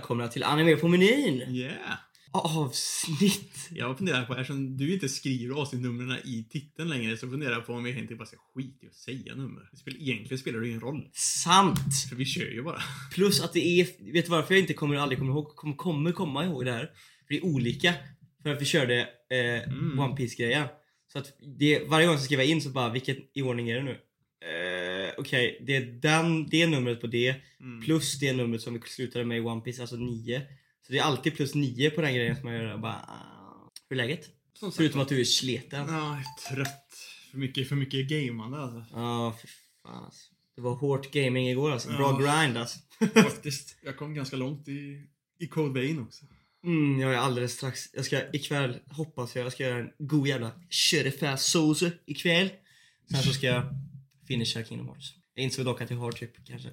Välkomna till Anime på menyn! Yeah! Avsnitt! Jag funderar på, eftersom du inte skriver avsnittnumren i titeln längre, så funderar jag på om vi egentligen bara ska skita i att säga nummer. Det spelar, egentligen spelar det ingen roll. Sant! För vi kör ju bara. Plus att det är, vet du varför jag inte kommer, aldrig kommer ihåg, kommer, kommer komma ihåg det här? För det är olika. För att vi körde eh, Mm. One piece grejen Så att det, varje gång jag ska skriva in så bara, vilket i ordning är det nu? Eh, Okej, det är den, det numret på det Mm. plus det numret som vi slutade med i One piece alltså 9. Så det är alltid plus 9 på den grejen som jag gör. Jag Bara, ah. Hur är läget? Som Förutom att du är sliten. Ja, jag är trött. För mycket, för mycket gameande alltså. Ja, fy fan alltså. Det var hårt gaming igår alltså. Bra Ja. grind alltså. Faktiskt. Jag kom ganska långt i, i Code Vein också. Mm, jag är alldeles strax. Jag ska ikväll, hoppas jag, jag ska göra en god jävla köttfärssås ikväll. Sen så ska jag finisha Kingdom Hearts. Jag insåg dock att jag har typ kanske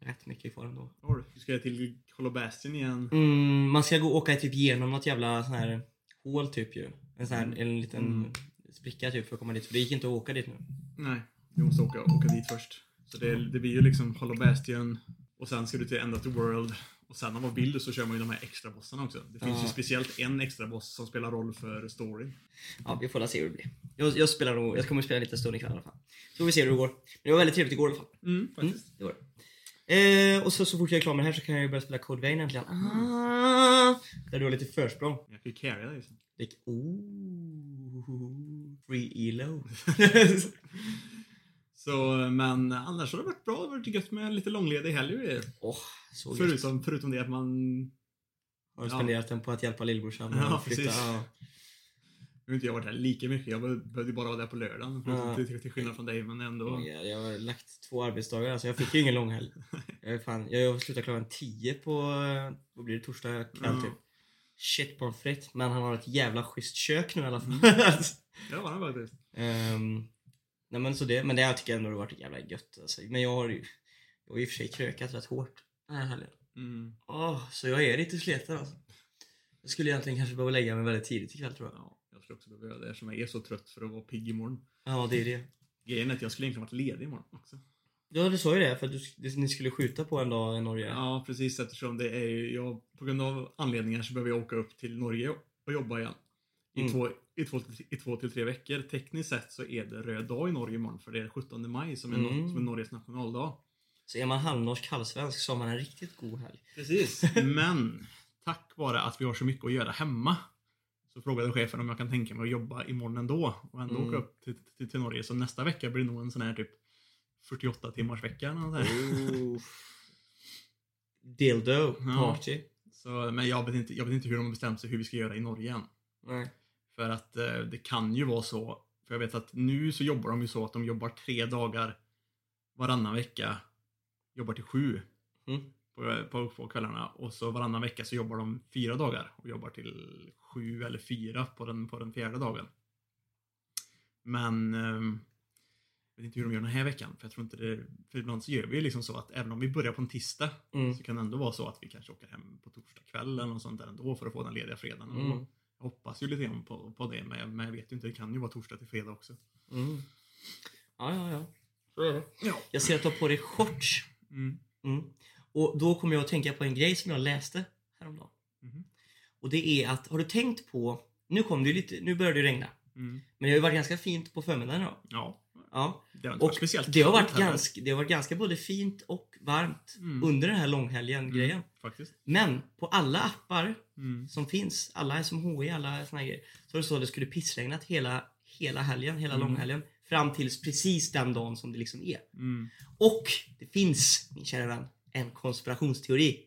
rätt mycket kvar ändå. Du? Ska till Hollow Bastion igen. Mm, man ska gå och åka typ genom något jävla sån här hål typ ju. En sån här, en liten Mm. spricka typ för att komma dit. För det gick inte att åka dit nu. Nej, du måste åka, åka dit först. Så det, det blir ju liksom Hollow Bastion och sen ska du till End of the World. Och sen om man vill så kör man ju de här extra bossarna också. Det finns Ja. ju speciellt en extra boss som spelar roll för storyn. Ja, vi får la se hur det blir. Jag, jag spelar nog, jag kommer spela lite stund ikväll i alla fall. Så får vi se hur det går. Men det var väldigt trevligt igår i alla fall. Mm, Mm, faktiskt. det var det. Eh, och så, så fort jag är klar med det här så kan jag ju börja spela Code Vein äntligen. Ah, där du har lite försprång. Jag kan ju carrya dig sen. Like, ooh, free elo. Så, men annars har det varit bra. Det har varit gött med lite långledig helg. Åh, så gött. Förutom, förutom det att man... Har du Ja. spenderat den på att hjälpa lillbrorsan Ja, att flytta? precis. Ja. Nu har inte jag varit här lika mycket. Jag behövde bara vara där på lördagen. Ja. Till, till, skillnad från dig, men ändå. Oj, Jag har lagt två arbetsdagar, alltså jag fick ju ingen lång helg. Jag, fan, jag slutar klockan 10 på, vad blir det, torsdag kväll Ja. typ. Shit pommes frites, men han har ett jävla schysst kök nu i alla fall. Det var det faktiskt. Ehm, nej men så det, men det jag tycker jag ändå har varit jävla gött alltså. Men jag har ju, jag har i och för sig krökat rätt hårt den här helgen. Mm. Åh, så jag är lite sliten alltså. Jag skulle egentligen kanske behöva lägga mig väldigt tidigt ikväll tror jag. Ja, jag skulle också behöva göra det eftersom jag är så trött för att vara pigg imorgon. Ja, det är det. Grejen är att jag skulle egentligen varit ledig imorgon också. Ja, du sa ju det för att du, ni skulle skjuta på en dag i Norge. Ja, precis eftersom det är ju, jag, på grund av anledningar så behöver jag åka upp till Norge och jobba igen. I, Mm. två, i, två, I två till tre veckor. Tekniskt sett så är det röd dag i Norge imorgon för det är 17 maj som är, Mm. Som är Norges nationaldag. Så är man halvnorsk, halvsvensk så har man en riktigt god helg. Precis. Men tack vare att vi har så mycket att göra hemma så frågade chefen om jag kan tänka mig att jobba imorgon ändå och ändå Mm. åka upp till, till, till Norge. Så nästa vecka blir det nog en sån här typ 48 timmars vecka. här. Dildo Ja. party. Så, men jag vet, inte, jag vet inte hur de har bestämt sig hur vi ska göra i Norge än. Nej. För att eh, det kan ju vara så. För jag vet att nu så jobbar de ju så att de jobbar tre dagar varannan vecka. Jobbar till sju Mm. på, på, på kvällarna. Och så varannan vecka så jobbar de fyra dagar. Och jobbar till sju eller fyra på den, på den fjärde dagen. Men ehm, jag vet inte hur de gör den här veckan. För jag tror inte det... För ibland så gör vi ju liksom så att även om vi börjar på en tisdag Mm. så kan det ändå vara så att vi kanske åker hem på torsdag kväll eller något sånt där ändå för att få den lediga fredagen. Mm. Jag hoppas ju lite grann på, på det, men jag, men jag vet ju inte. Det kan ju vara torsdag till fredag också. Mm. Ja, ja, ja. Så är det. Ja. Jag ser att du har på dig shorts. Mm. Mm. Och då kommer jag att tänka på en grej som jag läste häromdagen. Mhm. Och det är att, har du tänkt på, nu kom det lite, nu börjar det regna. Mm. Men det har ju varit ganska fint på förmiddagen idag. Ja. Ja. Det har inte Och varit speciellt det har varit ganska, det har varit ganska både fint och varmt Mm. under den här långhelgen grejen. Mm, faktiskt. Men på alla appar Mm. som finns, alla SMHI, alla såna här grejer. Så var det så att det skulle pissregnat hela, hela helgen, hela Mm. långhelgen. Fram tills precis den dagen som det liksom är. Mm. Och det finns, min kära vän, en konspirationsteori.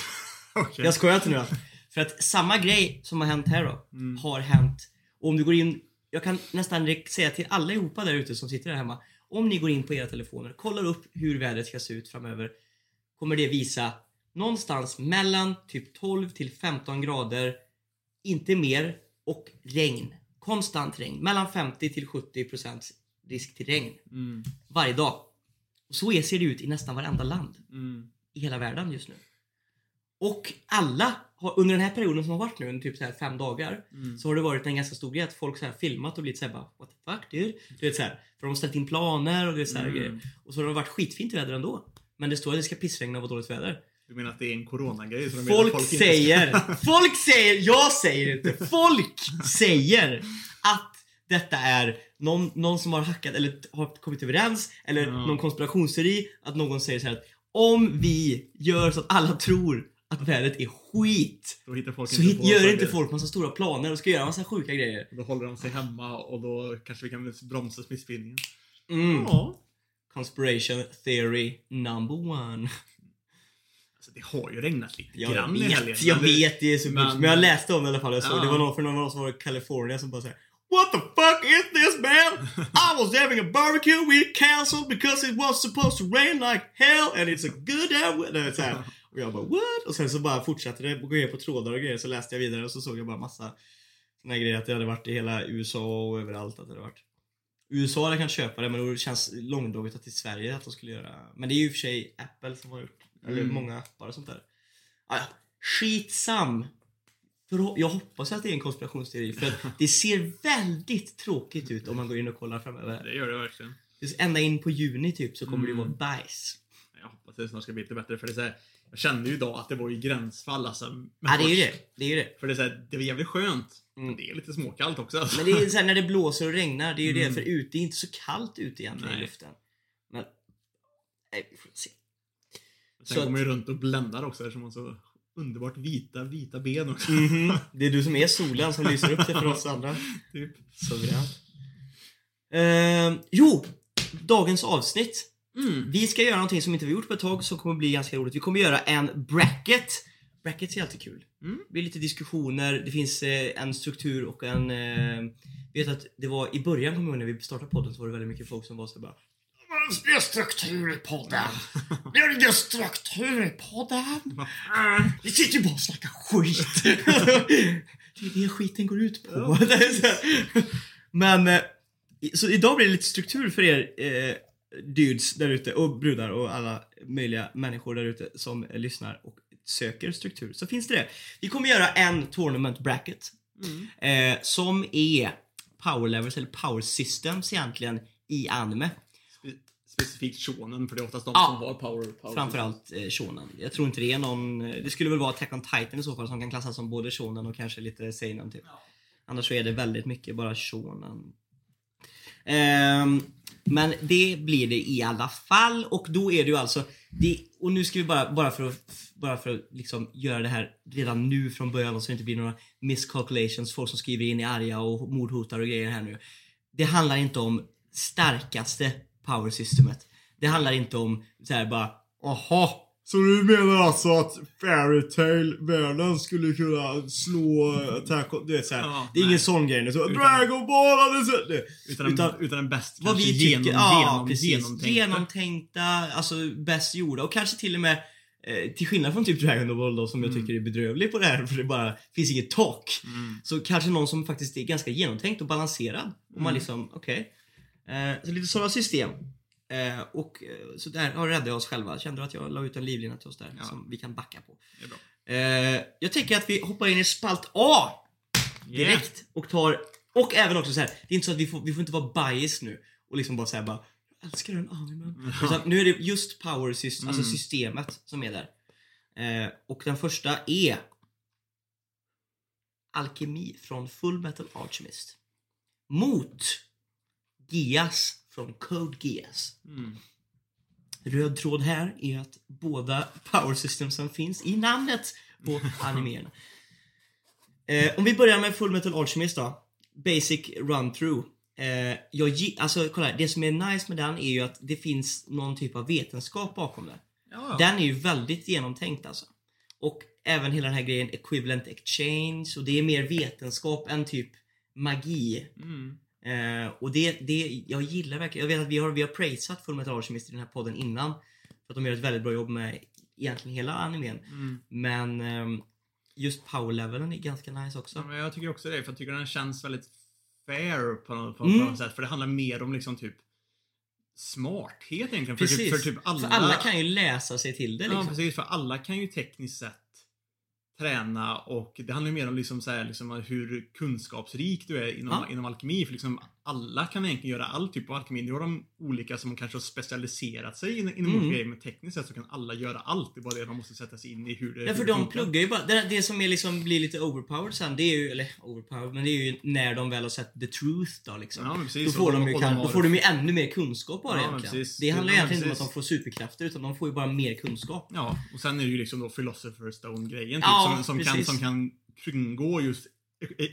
Okej. Jag skojar inte nu. För att samma grej som har hänt här då, Mm. har hänt. Och om du går in, jag kan nästan säga till allihopa där ute som sitter där hemma. Om ni går in på era telefoner, kollar upp hur vädret ska se ut framöver. Kommer det visa någonstans mellan typ 12 till 15 grader, inte mer, och regn. Konstant regn. Mellan 50 till 70 procents risk till regn. Mm. Varje dag. Och så ser det ut i nästan varenda land Mm. i hela världen just nu. Och alla har, under den här perioden som har varit nu, typ så här fem dagar, Mm. så har det varit en ganska stor grej att folk så här filmat och blivit såhär bara What the fuck dude? Du vet så här, för de har ställt in planer och det är så här Mm. grejer. Och så har det varit skitfint väder ändå. Men det står att det ska pissregna och vara dåligt väder. Du menar att det är en coronagrej? menar Folk inte- säger, folk säger, jag säger inte, folk säger att detta är någon, någon som har hackat eller har kommit överens eller Ja. någon konspirationsteori att någon säger så här att om vi gör så att alla tror att vädret är skit Då hittar folk så inte på gör inte folk massa stora planer och ska göra massa sjuka grejer. Då håller de sig hemma och då kanske vi kan bromsa smittspridningen. Mm. Ja. Conspiration theory number one. Alltså, det har ju regnat lite Jag grann i helgen. vet, jag men vet det är så men- men, jag läste om det i alla fall. Jag såg, Ja. Det var någon för någon som var i California som bara säger What the fuck is this man? I was having a barbecue, we canceled because it was supposed to rain like hell and it's a good. Så här. Och jag bara what? Och sen så bara fortsatte det, gå ner på trådar och grejer så läste jag vidare och så såg jag bara massa såna grejer att det hade varit i hela USA och överallt att det hade varit. USA hade kan köpa det men det känns långdraget att till Sverige att de skulle göra. Men det är ju i och för sig Apple som har gjort, eller Mm. många appar och sånt där. Ah. Skitsam! För jag hoppas att det är en konspirationsteori för att det ser väldigt tråkigt ut om man går in och kollar framöver. Det gör det verkligen. Ända in på juni typ så kommer Mm. det vara bajs. Jag hoppas att det snart ska bli lite bättre för det är så här, Jag kände ju idag att det var i gränsfall alltså. Ja det är ju det. Det är ju det. För det är, så här, det var jävligt skönt. Mm. Men det är lite småkallt också. Alltså. Men det är så här, när det blåser och regnar, det är ju det. Mm. För ute, det är inte så kallt ute egentligen i Nej. luften. Men, nej, vi får se. Sen så går att- man ju runt och bländar också eftersom man så underbart vita, vita ben också. Mhm. Det är du som är solen som lyser upp det för oss andra. typ. Så grant. Ehm, jo! Dagens avsnitt. Mm. Vi ska göra någonting som inte vi gjort på ett tag som kommer bli ganska roligt. Vi kommer göra en bracket. Brackets är alltid kul. Mm. Det blir lite diskussioner, det finns eh, en struktur och en... Eh, vet att det var i början, kommer jag ihåg när vi startade podden, så var det väldigt mycket folk som var så bara Det är struktur i podden! Det är ingen struktur i podden! Vi sitter ju bara och snackar skit! det är det skiten går ut på. Men, eh, så idag blir det lite struktur för er eh, dudes där ute och brudar och alla möjliga människor där ute som eh, lyssnar och söker struktur. Så finns det det. Vi kommer göra en tournament bracket Mm. eh, som är power levels eller power systems egentligen i anime. Spe- Specifikt shonen, för det är oftast de Ja. som har power. power Framförallt eh, shonen. Jag tror inte det är någon... eh, Det skulle väl vara Attack on Titan i så fall som kan klassas som både shonen och kanske lite seinen typ. Annars så är det väldigt mycket bara shonen. Ehm, men det blir det i alla fall och då är det ju alltså det, och nu ska vi bara, bara för att, bara för att liksom göra det här redan nu från början så det inte blir några miscalculations, folk som skriver in i arga och mordhotar och grejer här nu. Det handlar inte om starkaste power systemet. Det handlar inte om så här bara Aha, så du menar alltså att Fairytale-världen skulle kunna slå Attack on... Du vet såhär. Ja, det är ingen sån grej. Det är så, Utan- Dragon Ball hade så, det. Utan, Utan- utan, den bäst Vad vi tycker, genom, ja genom, precis. genomtänkta. Genomtänkta, alltså bäst gjorda och kanske till och med eh, till skillnad från typ Dragon Ball då som jag Mm. tycker är bedrövlig på det här för det bara finns inget tak. Mm. Så kanske någon som faktiskt är ganska genomtänkt och balanserad. Och man Mm. liksom, okej. Eh, så lite sådana system. Eh, och eh, så där har räddat oss själva. Kände att jag la ut en livlina till oss där Ja. som vi kan backa på. Eh, jag tänker att vi hoppar in i spalt A direkt och tar och även också så här. det är inte så att vi får, vi får inte vara bias nu och liksom bara säga bara jag älskar den animen. Utan nu är det just power system, alltså Mm. systemet som är där. Eh, och den första är Alkemi från Full Metal Alchemist. Mot Gias från Code Geass. Mm. Röd tråd här är att båda power systemsen finns i namnet på animerna. Eh, om vi börjar med Full Metal Alchemist då. Basic run-through. Eh, jag, alltså kolla här, det som är nice med den är ju att det finns någon typ av vetenskap bakom det. Ja. Den är ju väldigt genomtänkt alltså. Och även hela den här grejen equivalent exchange och det är mer vetenskap än typ magi. Mm. Eh, och det, det, jag gillar verkligen, jag vet att vi har, vi har praisat Full Metal Alchemist i den här podden innan. För att de gör ett väldigt bra jobb med egentligen hela animen. Mm. Men ehm, just power-levelen är ganska nice också. Ja, jag tycker också det, för jag tycker den känns väldigt fair på något, på Mm. något sätt. För det handlar mer om liksom typ smarthet egentligen. För Precis. typ, för typ alla... För alla kan ju läsa sig till det liksom. Ja, precis. För alla kan ju tekniskt sett träna och det handlar ju mer om liksom så här, liksom hur kunskapsrik du är inom, Ja. inom alkemi. För liksom alla kan egentligen göra all typ av alkemi. Nu har de olika som kanske har specialiserat sig in, inom Mm. olika grejer, men tekniskt sett så kan alla göra allt. Det är bara det de måste sätta sig in i hur det Ja, för de funkar. pluggar ju bara. Det, det som är liksom blir lite overpowered sen, det är ju, eller overpowered, men det är ju när de väl har sett the truth då liksom. Ja, men då, precis. får Och de ju, kan, har- då får de ju ännu mer kunskap bara Ja, egentligen. precis. Det handlar Ja, egentligen inte om att precis. de får superkrafter, utan de får ju bara mer kunskap. Ja, och sen är det ju liksom då Philosopher Stone-grejen typ, Ja, som, som, kan, precis. som kan kringgå just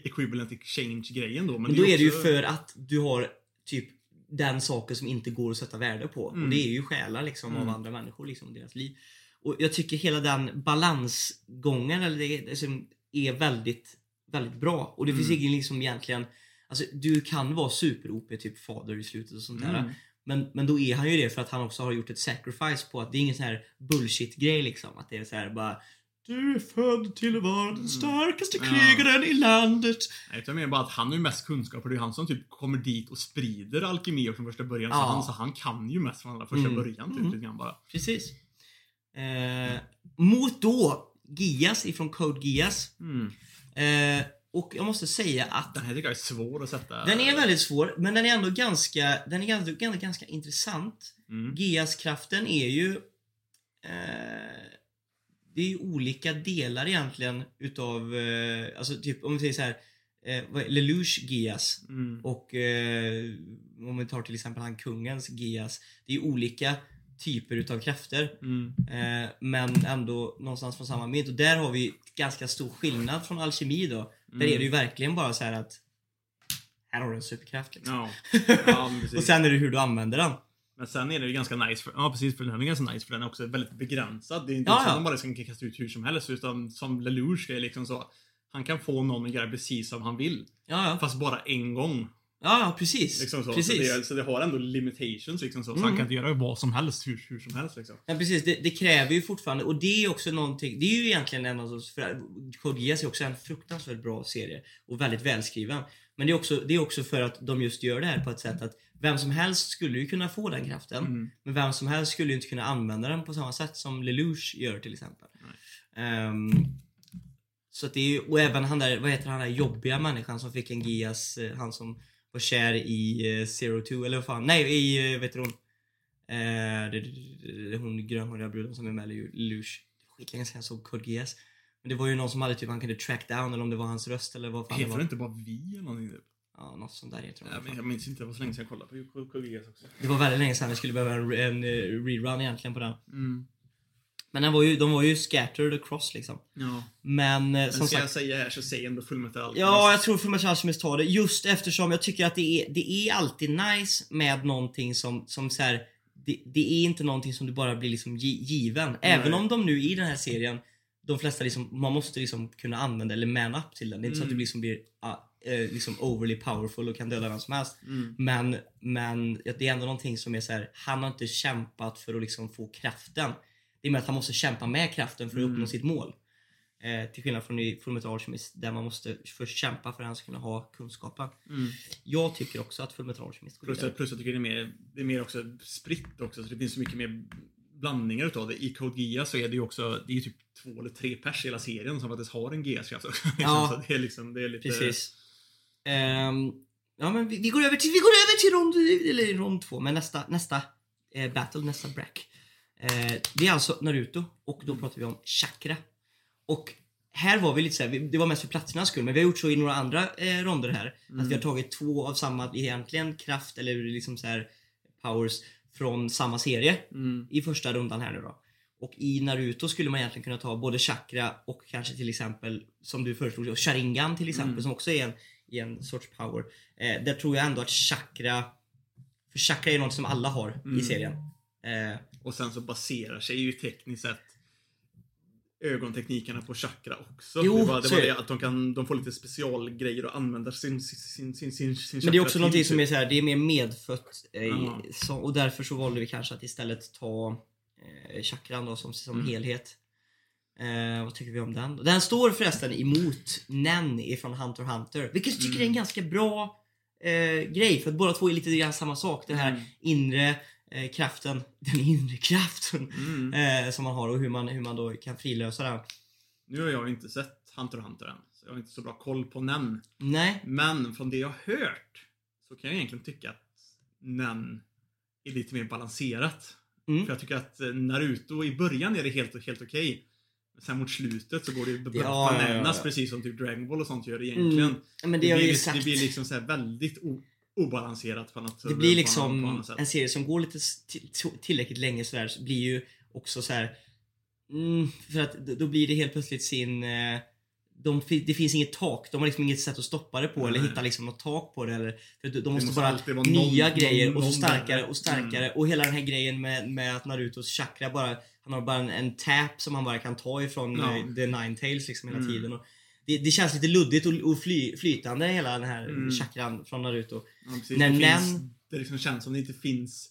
equivalent exchange-grejen då. Men, Men då är det ju för att du har typ den saken som inte går att sätta värde på. Och Mm. det är ju själar liksom av Mm. andra människor, liksom deras liv. Och jag tycker hela den balansgången eller det, det som är väldigt, väldigt bra. Och det finns Mm. ingen liksom egentligen Alltså du kan vara super-OP, typ fader i slutet och sånt där. Mm. Men, men då är han ju det för att han också har gjort ett sacrifice på att det är ingen sån här bullshit-grej liksom. Att det är så här bara Du är född till att vara den starkaste Mm. Ja. krigaren i landet. Nej, utan mer bara att han har ju mest kunskap och det är han som typ kommer dit och sprider alkemi från första början. Så, Ja. han, så han kan ju mest från allra första Mm. början typ Mm. lite grann bara. Precis. Eh, mot då Gias ifrån Code Gias. Mm. Eh, och jag måste säga att Den här tycker jag är svår att sätta. den är väldigt svår, men den är ändå ganska, den är ganska, ganska, ganska intressant. Mm. Gias-kraften är ju... Eh, det är ju olika delar egentligen utav, eh, alltså typ om vi säger så här, eh, Lelouch Gias Mm. och eh, om vi tar till exempel han kungens Gias. Det är ju olika typer utav krafter. Mm. Eh, men ändå någonstans från samma mynt. Och där har vi ganska stor skillnad från alkemi då. Där Mm. är det ju verkligen bara så här att här har du en superkraft liksom. Ja. ja. Och sen är det hur du använder den. Men sen är det ju ganska nice, för, ja precis för den är ganska nice för den är också väldigt begränsad. Det är inte Ja, så att man bara ska kasta ut hur som helst utan som Lelouch är liksom så. Han kan få någon att göra precis som han vill. Ja, ja. Fast bara en gång. Ja, precis. Liksom så. precis. Så, det, så det har ändå limitations liksom så. Så Mm. han kan inte göra vad som helst hur, hur som helst liksom. Ja, precis. Det, det kräver ju fortfarande, och det är också någonting, det är ju egentligen en av de, för Code Geass är också en fruktansvärt bra serie och väldigt välskriven. Men det är, också, det är också för att de just gör det här på ett sätt att vem som helst skulle ju kunna få den kraften. Mm. Men vem som helst skulle ju inte kunna använda den på samma sätt som Lelouch gör till exempel. Ehm, så att det är ju, och även han där, vad heter han där jobbiga människan som fick en Gias, eh, han som var kär i eh, Zero Two eller vad fan, nej i, eh, vet du hon? Det, det, det, hon grönhåriga bruden som är med i Lelouch. Skitlänge sedan jag såg Code Geass. Men det var ju någon som hade typ, han kunde track down eller om det var hans röst eller vad fan det Heter var. det inte bara vi eller någonting typ? Ja, något sånt där heter Ja, det. men jag minns inte, det var så länge sedan jag kollade på KGS också. Det var väldigt länge sedan vi skulle behöva en, en eh, rerun egentligen på den. Mm. Men den var ju, de var ju scattered across liksom. Ja. Men eh, Men som ska jag sagt. säga här så säg ändå Fullmetal Alchemist. Ja, jag tror Fullmetal Alchemist tar det. Just eftersom jag tycker att det är, det är alltid nice med någonting som, som så här, det, det är inte någonting som du bara blir liksom gi- given. Även om de nu i den här serien, de flesta liksom, man måste liksom kunna använda eller man up till den. Det är inte så att du Mm. liksom blir ah, eh, liksom overly powerful och kan döda vem som helst. Mm. Men, men det är ändå någonting som är så här, han har inte kämpat för att liksom få kraften. Det är med att han måste kämpa med kraften för att Mm. uppnå sitt mål. Eh, till skillnad från i Fullmetal Alchemist där man måste först kämpa för att ska kunna ha kunskapen. Mm. Jag tycker också att Fullmetal Alchemist går Plus, plus jag tycker det är mer, det är mer också spritt också, så det finns så mycket mer blandningar utav det. I Code Geass så är det ju också, det är ju typ två eller tre pers i hela serien som faktiskt har en Geass-kraft också. Ja. så det är liksom, det är lite... Precis. Ehm, ja men vi, vi, går över till, vi går över till rond, eller rond två, men nästa, nästa eh, battle, nästa brack. Eh, det är alltså Naruto och då pratar vi om chakra. Och här var vi lite såhär, det var mest för platsernas skull, men vi har gjort så i några andra eh, ronder här. Att vi har tagit två av samma, egentligen kraft eller liksom så här powers från samma serie Mm. i första rundan här nu då. Och i Naruto skulle man egentligen kunna ta både chakra och kanske till exempel som du föreslog, sharingan till exempel Mm. som också är en, är en sorts power. Eh, där tror jag ändå att chakra, för chakra är något som alla har i Mm. serien. Eh, Och sen så baserar sig ju tekniskt sett ögonteknikerna på chakra också. Jo, det var, det, var är det att de, kan, de får lite specialgrejer att använda sin, sin, sin, sin, sin men det är också någonting som är typ. så här, det är mer medfött. Eh, så, och därför så valde vi kanske att istället ta eh, chakran då som, som Mm. helhet. Eh, vad tycker vi om den? Den står förresten emot Nen ifrån Hunter x Hunter. Vilket jag tycker är en Mm. ganska bra eh, grej. För att båda två är lite grann samma sak. Den här Mm. inre eh, kraften. Den inre kraften. Mm. Eh, som man har och hur man, hur man då kan frilösa den. Nu har jag inte sett Hunter x Hunter än, så jag har inte så bra koll på den. Nej. Men från det jag har hört så kan jag egentligen tycka att Nen är lite mer balanserat. Mm. För jag tycker att eh, Naruto, i början är det helt, helt okej. Men sen mot slutet så går det ju Ja, ja, ja, bananas ja. precis som typ Dragon Ball och sånt gör egentligen. Mm. Men det, Det, blir, ju sagt. det blir liksom så väldigt obalanserat på något Det på blir något- på liksom något sätt. en serie som går lite tillräckligt länge sådär så blir ju också så här. Mm, för att då blir det helt plötsligt sin eh, de, det finns inget tak, de har liksom inget sätt att stoppa det på eller Nej. hitta liksom något tak på det eller för de, måste, måste bara nya någon- grejer någon- och så starkare och starkare och hela den här grejen med, med att Narutos chakra bara han har bara en, en tap som han bara kan ta ifrån Ja. eh, the nine tails liksom hela Mm. tiden och det, det känns lite luddigt och, och fly, flytande hela den här Mm. chakran från Naruto. Ja. När det, finns, det liksom känns som det inte finns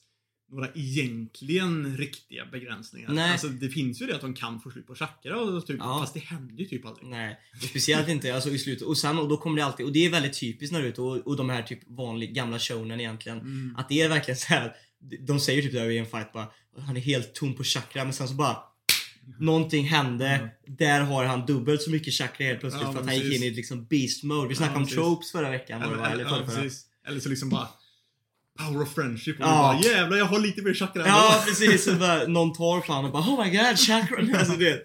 några egentligen riktiga begränsningar. Nej. Alltså det finns ju det att de kan få slut på chakra och typ, Ja. fast det händer ju typ aldrig. Nej, speciellt inte alltså i slutet. Och sen och då kommer det alltid, och det är väldigt typiskt Naruto och, och de här typ vanliga gamla shonen egentligen. Mm. Att det är verkligen så här. De säger typ där i en fight bara Han är helt tom på chakra men sen så bara Någonting hände, Mm. där har han dubbelt så mycket chakra helt plötsligt Ja, för att han gick precis. in i liksom beast mode. Vi snackade Ja, om precis. tropes förra veckan var Eller, va? eller, ja, förra, precis. eller så liksom bara Power of friendship och Ja. bara jävlar jag har lite mer chakra Ja ändå." precis, så bara, någon tar honom och bara Oh my god, chakra! alltså, det,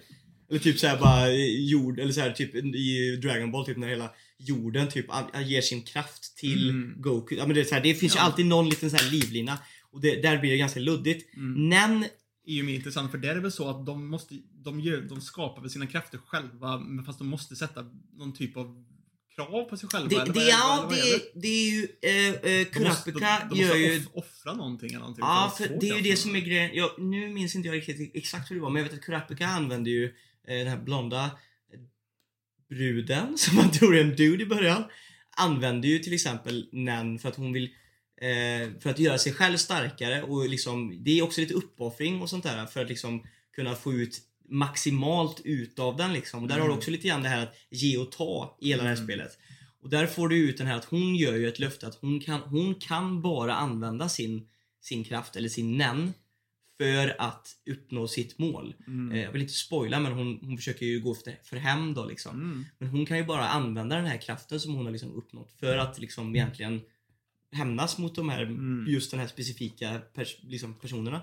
eller typ såhär bara jord, eller såhär typ i Dragon Ball typ när hela jorden typ ger sin kraft till Mm. Goku. Ja, men det, är så här, det finns ju alltid någon liten så här livlina. Och det, där blir det ganska luddigt. Mm. Nen, är ju mer intressant för där är det väl så att de måste, de, gör, de skapar väl sina krafter själva men fast de måste sätta någon typ av krav på sig själva det, eller det, vad är- ja, vad- det, är är, det är ju, eh, eh, De måste, de, Kurapika de gör måste ju... off, offra någonting eller någonting Ja, för det är ju det som är grejen. Jag, nu minns inte jag riktigt exakt hur det var, men jag vet att Kurapika använde ju eh, den här blonda eh, bruden, som man tror är en dude i början, använde ju till exempel Nen för att hon vill för att göra sig själv starkare och liksom, det är också lite uppoffring och sånt där för att liksom kunna få ut maximalt utav den liksom. Och där har du Mm. också lite grann det här att ge och ta i hela det här Mm. spelet. Och där får du ut den här att hon gör ju ett löfte att hon kan, hon kan bara använda sin, sin kraft eller sin nen för att uppnå sitt mål. Mm. Eh, Jag vill inte spoila men hon, hon försöker ju gå för, för hem då liksom. Mm. Men hon kan ju bara använda den här kraften som hon har liksom uppnått för att liksom egentligen hämnas mot de här, Mm. just den här specifika pers, liksom personerna.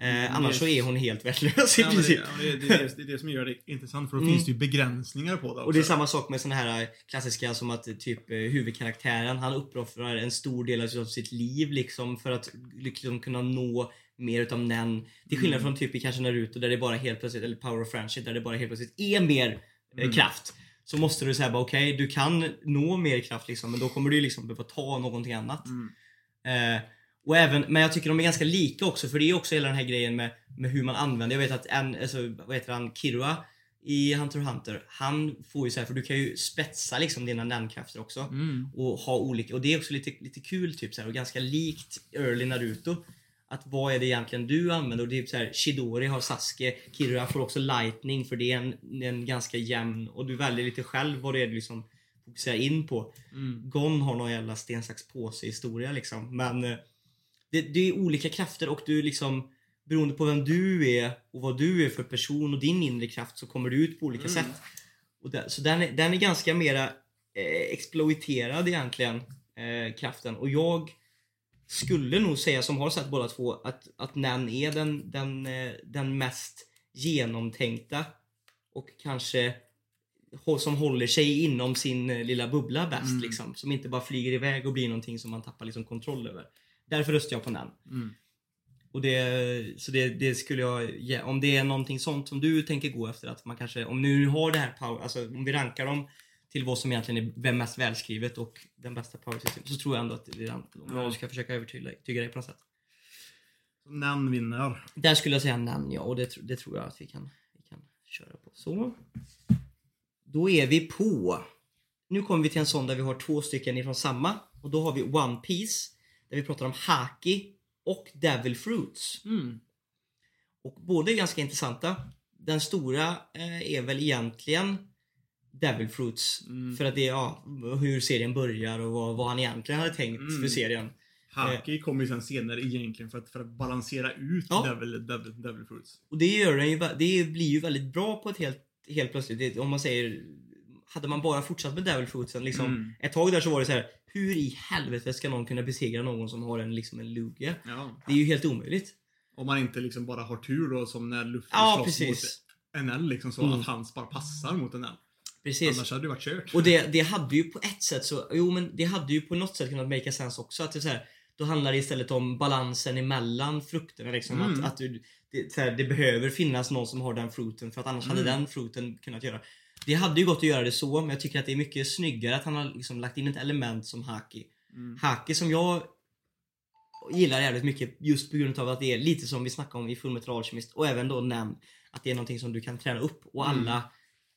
Eh, Mm, annars det- så är hon helt värdelös i Ja, men det, princip. ja, det, det, är det, är det som gör det intressant för då Mm. finns det ju begränsningar på det också. Och det är samma sak med såna här klassiska som att typ eh, huvudkaraktären han uppoffrar en stor del av sitt liv liksom för att liksom kunna nå mer utav Nen. Till skillnad Mm. från typ i kanske Naruto där det bara helt plötsligt, eller Power of Friendship där det bara helt plötsligt är mer eh, Mm. kraft. Så måste du säga bara okej, du kan nå mer kraft liksom men då kommer du liksom behöva ta någonting annat. Mm. Eh, och även, men jag tycker de är ganska lika också för det är också hela den här grejen med, med hur man använder. Jag vet att en, alltså, vad heter han, Kirua i Hunter x Hunter. Han får ju så här, för du kan ju spetsa liksom dina namnkrafter också. Mm. Och ha olika, och det är också lite, lite kul typ så här, och ganska likt early Naruto. Att vad är det egentligen du använder? Och det är typ så här, Shidori har Sasuke, Kirua får också lightning för det är en, en ganska jämn och du väljer lite själv vad det är du liksom fokuserar in på. Mm. Gon har någon jävla sten, sax, påse historia liksom. Men eh, det, det är olika krafter och du liksom beroende på vem du är och vad du är för person och din inre kraft så kommer du ut på olika Mm. sätt. Och där, så den är, den är ganska mera eh, exploiterad egentligen, eh, kraften. Och jag skulle nog säga, som har sett båda två, att, att Nan är den, den, eh, den mest genomtänkta och kanske som håller sig inom sin eh, lilla bubbla bäst Mm. liksom. Som inte bara flyger iväg och blir någonting som man tappar liksom kontroll över. Därför röstar jag på Nan. Mm. Och det, så det, det skulle jag ge. Om det är någonting sånt som du tänker gå efter att man kanske, om nu har det här power, alltså om vi rankar dem till vad som egentligen är vem mest välskrivet och den bästa power system så tror jag ändå att det är den. Om jag ska försöka övertyga dig på något sätt. Nan vinner. Där skulle jag säga namn ja och det, det tror jag att vi kan, vi kan köra på. Så. Då är vi på. Nu kommer vi till en sån där vi har två stycken ifrån samma. Och då har vi One Piece Där vi pratar om Haki och Devil Fruits. Mm. Och båda är ganska intressanta. Den stora eh, är väl egentligen Devil Fruits. Mm. För att det är ja, hur serien börjar och vad, vad han egentligen hade tänkt Mm. för serien. Haki kommer ju sen senare egentligen för att, för att balansera ut Ja. Devil, Devil, Devil Fruits. Och det, gör den ju, det blir ju väldigt bra på ett helt, helt plötsligt. Det, om man säger, hade man bara fortsatt med Devil Fruitsen liksom. Mm. Ett tag där så var det så här. hur i helvete ska någon kunna besegra någon som har en, liksom en Lugia? Ja. Det är ju helt omöjligt. Om man inte liksom bara har tur då som när Luffy Ja, slåss precis. mot NL liksom så Mm. att hans bara passar mot NL. Precis. Annars hade det varit kört. Och det, det hade ju på ett sätt så, jo men det hade ju på något sätt kunnat make sense också. Att det så här, då handlar det istället om balansen emellan frukterna. Liksom. Mm. Att, att du, det, här, det behöver finnas någon som har den frukten för att annars hade Mm. den frukten kunnat göra. Det hade ju gått att göra det så, men jag tycker att det är mycket snyggare att han har liksom lagt in ett element som Haki. Mm. Haki som jag gillar jävligt mycket just på grund av att det är lite som vi snackade om i Fullmetal Alchemist och även då nämn att det är någonting som du kan träna upp och Mm. alla,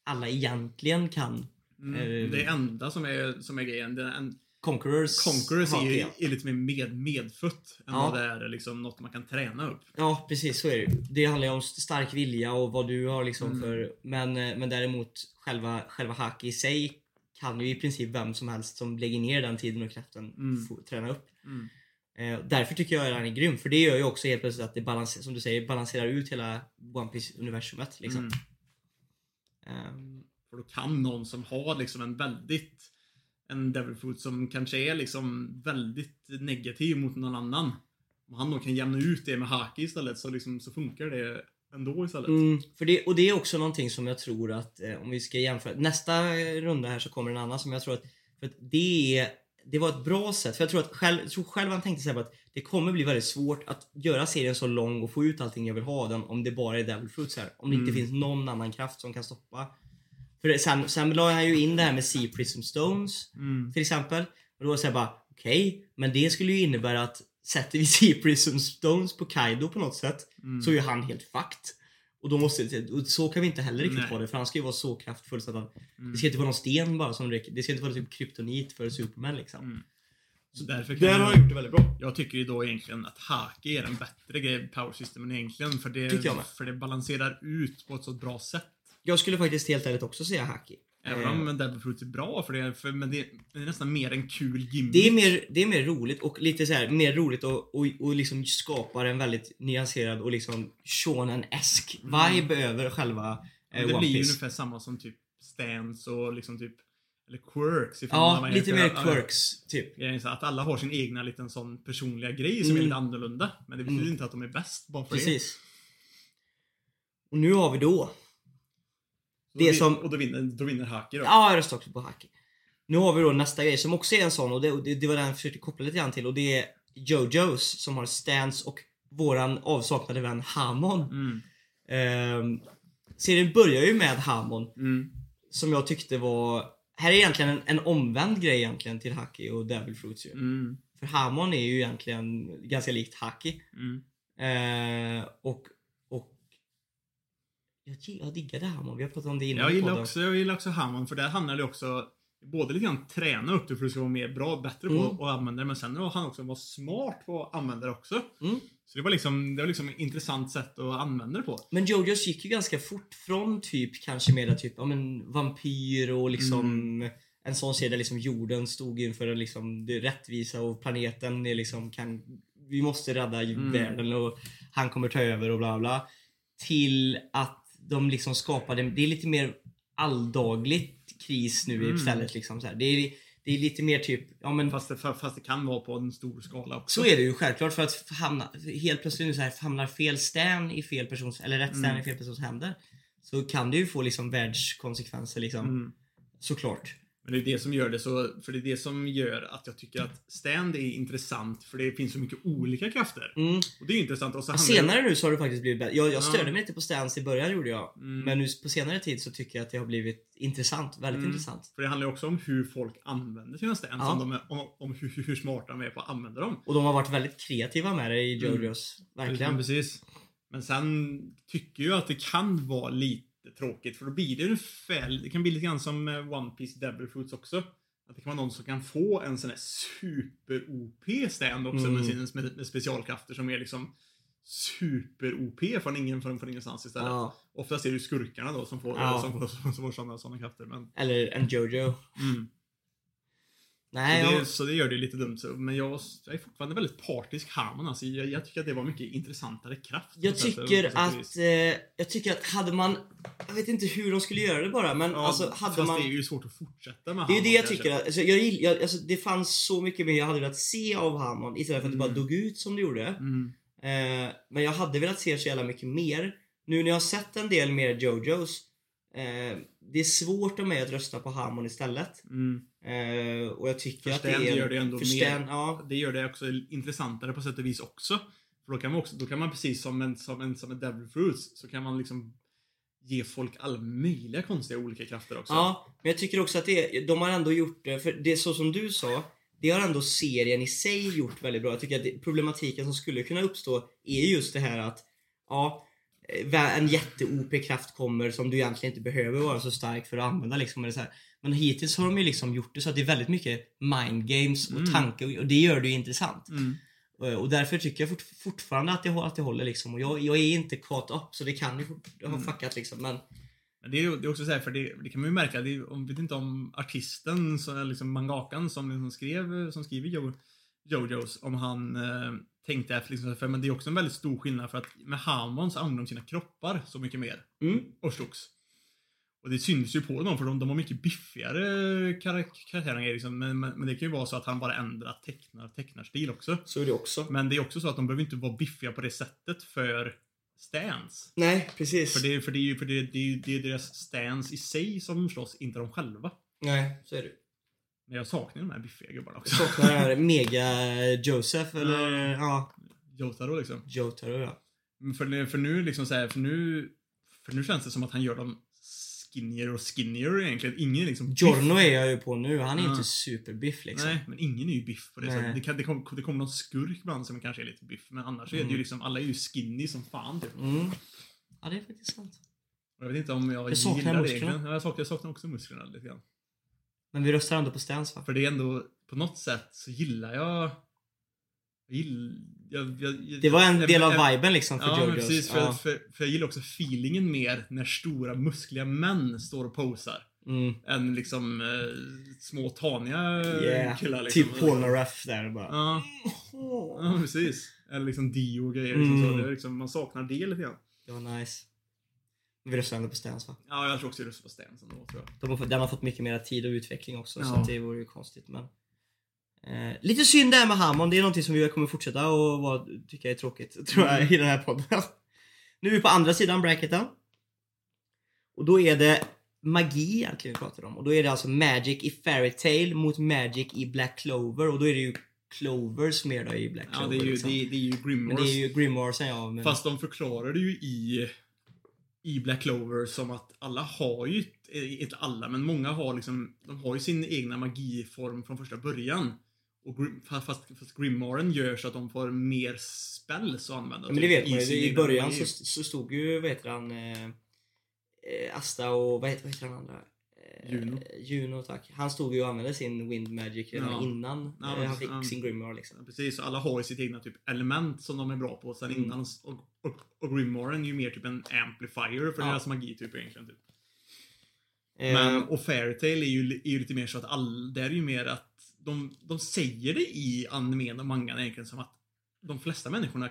alla egentligen kan. Mm. Eh, Det enda som är, som är grejen, det är en Conquerors, Conquerors är, ju- är lite mer med, medfött än Ja. vad det är liksom något man kan träna upp. Ja precis så är det. Det handlar ju om stark vilja och vad du har liksom Mm. för Men, eh, men däremot själva, själva Haki i sig kan ju i princip vem som helst som lägger ner den tiden och kraften Mm. få träna upp. Mm. Eh, därför tycker jag att han är grym för det gör ju också helt plötsligt att det balanserar, som du säger, balanserar ut hela One piece universumet liksom. Ehm, för då kan någon som har liksom en väldigt en Devil som kanske är liksom väldigt negativ mot någon annan. Om han då kan jämna ut det med Haki istället så, liksom, så funkar det ändå istället. Mm, för det, och det är också någonting som jag tror att, eh, om vi ska jämföra, nästa runda här så kommer en annan som jag tror att, för att det är, det var ett bra sätt. För jag tror att själv, jag tror själv han tänkte sig att det kommer bli väldigt svårt att göra serien så lång och få ut allting jag vill ha den om det bara är Devil Fruits här. Om det inte Mm. finns någon annan kraft som kan stoppa. För det, sen, sen la han ju in det här med Sea Prism Stones Mm. till exempel. Och då var det såhär bara, okej, men det skulle ju innebära att sätter vi Sea Prism Stones på Kaido på något sätt Mm. så är han helt fucked. Och då måste, och så kan vi inte heller riktigt Nej. ha det för han ska ju vara så kraftfull så att han, Mm. det ska inte vara någon sten bara som räcker. Det ska inte vara typ kryptonit för Superman liksom. Mm. Så därför kan Där jag- har han gjort det väldigt bra. Jag tycker ju då egentligen att Haki är en bättre grej Power Systemen egentligen. För det, för det balanserar ut på ett så bra sätt. Jag skulle faktiskt helt ärligt också säga Haki. Även Eh, om Devil Fruit är bra för det, för, men det, det är nästan mer en kul gimmick. det är, mer, det är mer roligt och lite så här, mer roligt och, och, och liksom skapar en väldigt nyanserad och liksom shonen-esk vibe över själva eh, Mm. det One blir ju Piece. ungefär samma som typ Stance och liksom typ eller quirks ifrån Ja, lite mer Ja, quirks, typ. är Att alla har sin egna liten sån personliga grej som är Mm. lite annorlunda. Men det betyder Mm. inte att de är bäst bara för det. Precis. Och nu har vi då Det då, som- Och då vinner, då vinner Haki då. Ja, jag röstar också på Haki. Nu har vi då nästa grej som också är en sån och det, och det, det var den jag försökte koppla lite grann till och det är Jojos som har Stance och våran avsaknade vän Hamon. Mm. Ehm, serien börjar ju med Hamon Mm. som jag tyckte var... Här är egentligen en, en omvänd grej egentligen till Haki och Devil Fruits ju. Mm. För Hamon är ju egentligen ganska likt Haki. Mm. Och, och jag, jag diggade Hamon, vi har pratat om det innan Jag gillar också, jag gillar också Hammond för där handlar det också både lite grann träna upp det för att du ska vara mer bra, bättre på Mm. att använda det men sen har han också vara smart på att använda det också. Mm. Så det var liksom, det var liksom ett intressant sätt att använda det på. Men Jojos gick ju ganska fort från typ kanske mera typ, ja men vampyr och liksom en sån serie där liksom jorden stod inför liksom det rättvisa och planeten är liksom kan vi måste rädda Mm. världen och han kommer ta över och bla bla. Till att de liksom skapade, det är lite mer alldagligt kris nu Mm. istället liksom så här. Det är, det är lite mer typ, ja men Fast det, fast det kan vara på en stor skala också. så är det ju självklart för att hamna, helt plötsligt så här, hamnar fel stan i fel persons, eller rätt stan Mm. i fel persons händer. Så kan det ju få liksom världskonsekvenser liksom. Mm. Såklart. Men det är det som gör det så, för det är det som gör att jag tycker att stand är intressant för det finns så mycket olika krafter. Mm. Och det är intressant. Och så Senare nu så har det faktiskt blivit bättre. Jag, jag Ja. störde mig lite på stans i början gjorde jag. Mm. Men nu på senare tid så tycker jag att det har blivit intressant. Väldigt Mm. intressant. För det handlar ju också om hur folk använder sina stands. Ja. Om, är, om, om hur, hur smarta de är på att använda dem. Och de har varit väldigt kreativa med det i Mm. Jojos. Ja, Verkligen. precis. Men sen tycker jag att det kan vara lite tråkigt för då blir det ungefär, det kan bli lite grann som eh, One Piece Devil Fruits också. Att det kan vara någon som kan få en sån här super-OP stand också Mm. med sina med, specialkrafter som är liksom super-OP från ingen från, från ingenstans istället. Ja. Oftast är det ju skurkarna då som får, Ja. som får, som får sådana, sådana krafter. Men, Eller en Jojo. mm. Nej, så, det, jag, så det gör det lite dumt. Så, men jag, jag är fortfarande väldigt partisk Harmon. Alltså, jag, jag tycker att det var mycket intressantare kraft. jag tycker sätt att... Eh, jag tycker att hade man... Jag vet inte hur de skulle göra det bara, men Ja, alltså hade fast man... det är ju svårt att fortsätta med Det är ju Hammond, det jag tycker. att- Alltså, jag, jag, alltså, det fanns så mycket mer jag hade velat se av Hammond istället för att det bara Mm. dog ut som det gjorde. Mm. Eh, men jag hade velat se så jävla mycket mer. Nu när jag har sett en del mer Jojos. Eh, det är svårt av mig att rösta på Hammond istället. Mm. Eh, och jag tycker För att det är... gör det ändå för mer- ja. Det gör det också intressantare på sätt och vis också. För då kan man, också, då kan man precis som en, som en, som en Devil Fruits så kan man liksom ge folk alla möjliga konstiga olika krafter också. Ja, men jag tycker också att det, de har ändå gjort det, för det är så som du sa, det har ändå serien i sig gjort väldigt bra. Jag tycker att det, problematiken som skulle kunna uppstå är just det här att, ja, en jätte-OP-kraft kommer som du egentligen inte behöver vara så stark för att använda liksom. Eller så här. Men hittills har de ju liksom gjort det så att det är väldigt mycket mind games och Mm. tanke och det gör det ju intressant. Mm. Eh, Och därför tycker jag fort, fortfarande att det, att det håller liksom. Och jag, jag är inte caught up så det kan ju ha Mm. fuckat liksom. Men Men det är, ju- det är också så här, för det, det kan man ju märka, det är, om, vet inte om artisten, så, liksom mangakan som, liksom skrev, som skriver jo, Jojos, om han eh, tänkte efter, liksom, för men det är också en väldigt stor skillnad för att med Hamon så använder de sina kroppar så mycket mer mm, och slogs. Och det syns ju på dem för de, de har mycket biffigare karak karaktärer liksom, men, men, men det kan ju vara så att han bara ändrar tecknar, tecknarstil också. så är det också. Men det är också så att de behöver inte vara biffiga på det sättet för stans. Nej, precis. För det, för det är ju för det, det det är deras stans i sig som slåss, inte de själva. Nej, så är det. Men jag saknar de här biffiga gubbarna Jag också. saknar den här Mega Joseph eller ja, Jotaro liksom. Jotaro ja. För, nu- för nu liksom så här, för nu, för nu känns det som att han gör dem skinnier och skinnier egentligen. Ingen liksom. Giorno är jag ju på nu, han är Ja. inte superbiff liksom. Nej, men ingen är ju biff på det sättet. Det, kan, det, kom, det kommer någon skurk ibland som kanske är lite biff, men annars är det ju Mm. liksom, alla är ju skinny som fan typ. Mm. Ja, det är faktiskt sant. Jag vet inte om jag, Jag saknar gillar det egentligen. Ja, Jag saknar, jag saknar också musklerna lite grann. Men vi röstar ändå på Stans va? För det är ändå, på något sätt så gillar jag... Jag gillar... Jag, jag, Det var en del av viben liksom för Ja, Jojos. precis. För, ja. för, för jag gillar också feelingen mer när stora muskliga män står och posar. Mm. Än liksom eh, små taniga Yeah. killar. Liksom. Typ Polnareff där bara. Ja, ja, precis. Eller liksom Dio och grejer. Liksom, Mm. så. Det är liksom, man saknar det lite grann. Det var nice. Men Vi röstar ändå på Stans va? Ja, jag tror också det röstar på Stenson då, tror jag. De har fått, den har fått mycket mer tid och utveckling också så Ja. att det vore ju konstigt men eh, Lite synd det här med Hammond, det är någonting som vi kommer fortsätta och tycka är tråkigt tror jag Mm. i den här podden. Nu är vi på andra sidan bracketen. Och då är det magi egentligen vi pratar om och då är det alltså Magic i Fairy Tail mot Magic i Black Clover och då är det ju Clovers mer då i Black Ja, Clover. det är ju, liksom. det, är- det är ju Men Grimoires. det är ju Grimoiresen ja. Men... Fast de förklarar det ju i, i Black Clover som att alla har ju, eh, inte alla, men många har liksom, de har ju sin egna magiform från första början. Och Grim, fast, fast, Grimoren gör så att de får mer spells att använda. Men det typ, vet man ju. I egna början så, så stod ju, vad heter han, eh, eh, Asta och vad heter, vad heter han andra? Eh, Juno. Juno, tack. Han stod ju och använde sin Wind Magic redan Ja. innan Ja, eh, han fick ja. sin Grimoire liksom. Precis, alla har ju sitt egna typ element som de är bra på sen Mm. innan. Och, och, och Grimoren är ju mer typ en amplifier för deras magi typ egentligen. Typ. Eh, Men, och Fairytale är ju, är ju lite mer så att all, det är ju mer att de, de säger det i animen och mangan egentligen som att de flesta människorna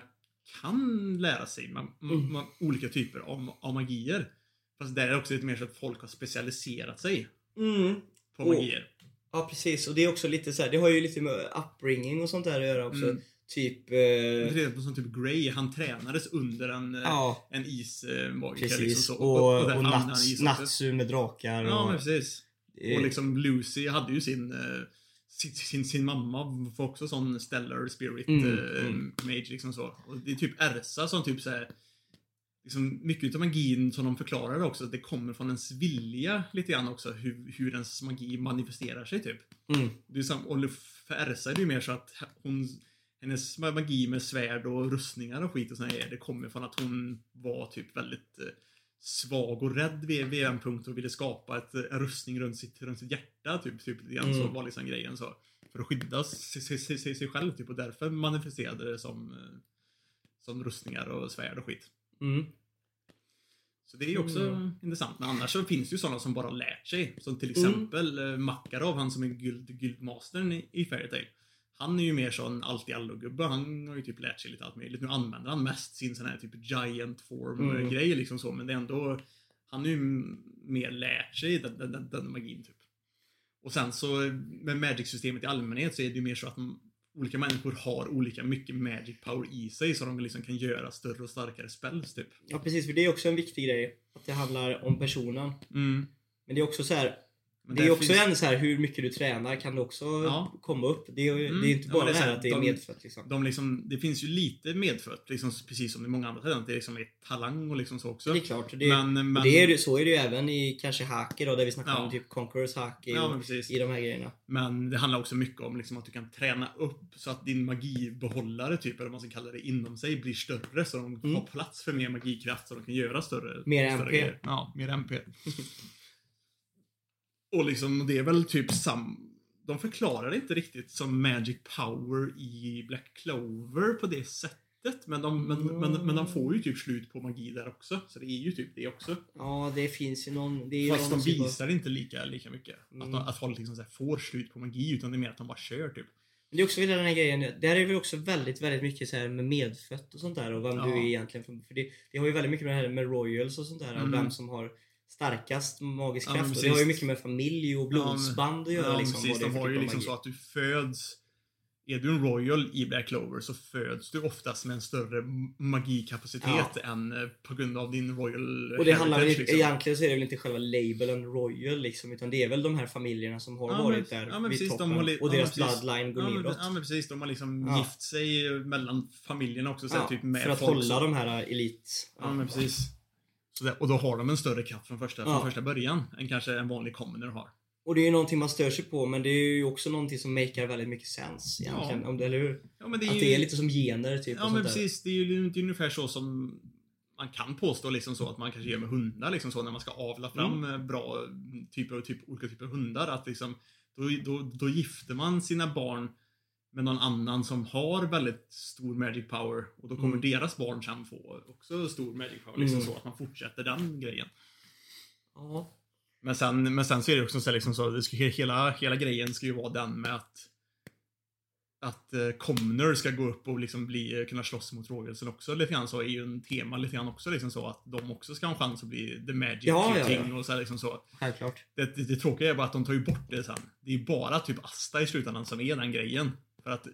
kan lära sig ma, ma, Mm. ma, olika typer av, av magier. Fast där är det också lite mer så att folk har specialiserat sig mm, på Och- magier. ja precis, och det är också lite så här, det har ju lite med upbringing och sånt där att göra också. Mm. Typ... Eh, exempel som typ Grey, han tränades under en, eh, ja, en ismagiker. precis. Liksom så. och och, använde han Nats. Natsu med drakar och... Ja, men precis. eh, Och liksom Lucy hade ju sin, eh, sin, sin, sin mamma får också sån stellar spirit Mm, eh, mm. mage liksom så. Och det är typ Ersa som typ såhär Liksom mycket av magin som de förklarar också, det kommer från ens vilja lite grann också, hur, hur ens magi manifesterar sig typ. mm, Det är sam, och Ersa är det ju mer så att hon, hennes magi med svärd och rustningar och skit och grejer, det kommer från att hon var typ väldigt eh, svag och rädd vid, vid en punkt och ville skapa ett, en rustning runt sitt, runt sitt hjärta, typ, typ lite grann så Mm. var liksom grejen så. För att skydda sig, sig, sig, sig, sig själv typ och därför manifesterade det som, eh, som rustningar och svärd och skit. Mm. Så det är ju också Mm. intressant. Men annars så finns det ju sådana som bara lärt sig. Som till Mm. exempel mm. Makarov, han som är guld, guldmastern i, i Fairytale. Han är ju mer sån allt i allo-gubbe. Han har ju typ lärt sig lite allt möjligt. Nu använder han mest sin sån här typ giant form Mm. grej liksom så. Men det är ändå... Han har ju mer lärt sig den, den, den, den magin typ. Och sen så med Magic-systemet i allmänhet så är det ju mer så att olika människor har olika mycket Magic power i sig så de liksom kan göra större och starkare spells typ. Ja precis, för det är också en viktig grej. Att det handlar om personen. Mm. Men det är också så här. Men det är också finns- en så här hur mycket du tränar kan det också Ja. komma upp. Det är, Mm. det är inte Ja, bara men det är det här att det är de- medfött liksom. de liksom, det finns ju lite medfött, liksom, precis som i många andra talent. Det är liksom är talang och liksom så också. Det är klart. Det, men, men, det är, så är det ju även i kanske Haki då, där vi snackar Ja. om typ Conquerors ja, men precis. i de här grejerna. Men det handlar också mycket om liksom, att du kan träna upp så att din magibehållare, typ, eller vad man ska kalla det, inom sig blir större. Så de Mm. har plats för mer magikraft så de kan göra större Mer större MP. grejer. Ja, mer MP. och liksom, det är väl typ sam... De förklarar det inte riktigt som Magic Power i Black Clover på det sättet. Men de, men, men, men de får ju typ slut på magi där också. Så det är ju typ det också. Ja, det finns ju någon... Det Fast de någon typ av- visar inte lika, lika mycket. Mm. Att, de, att folk liksom får slut på magi, utan det är mer att de bara kör typ. Men det är också den här grejen, där är väl också väldigt, väldigt mycket så här med medfött och sånt där och vem Ja. du är egentligen. För, för det, det har ju väldigt mycket med det här med royals och sånt där Mm. och vem som har starkast magisk Ja, kraft. och det har ju mycket med familj och blodsband att göra. Ja, liksom, precis. De har ju liksom så att du föds... Är du en royal i Black Clover så föds du oftast med en större magikapacitet än eh, på grund av din royal Och det handlar väl liksom. egentligen så är det väl inte själva labeln royal liksom, utan det är väl de här familjerna som har Ja, varit men- där ja, vid precis, de toppen li- och ja, deras precis. bloodline går ja, neråt. ja men precis, de har liksom Ja. gift sig mellan familjerna också. Så här, Ja, typ med för att folk hålla som- de här elit... Ja men precis. Och då har de en större kraft från första, Ja. från första början än kanske en vanlig commoner har. Och det är ju någonting man stör sig på men det är ju också någonting som makar väldigt mycket sens egentligen. Ja. Om det, eller hur? Ja men det är Att ju... det är lite som gener typ. Ja men sånt där. precis, det är ju är ungefär så som man kan påstå liksom så att man kanske gör med hundar liksom så när man ska avla fram Mm. eh, bra typer, typ, olika typer av hundar att liksom då, då, då gifter man sina barn med någon annan som har väldigt stor magic power och då kommer Mm. deras barn sen få också stor magic power liksom Mm. så att man fortsätter den grejen. Ja. Men sen, men sen så är det också så, liksom så det ska, hela, hela grejen ska ju vara den med att att eh, Commoner ska gå upp och liksom bli, kunna slåss mot Rogelsen också lite grann så är ju en tema lite grann också liksom så att de också ska ha en chans att bli the magic Ja, ja, ja. king och så här liksom så. Självklart. Det, det, det tråkiga är bara att de tar ju bort det sen. Det är bara typ Asta i slutändan som är den grejen. För att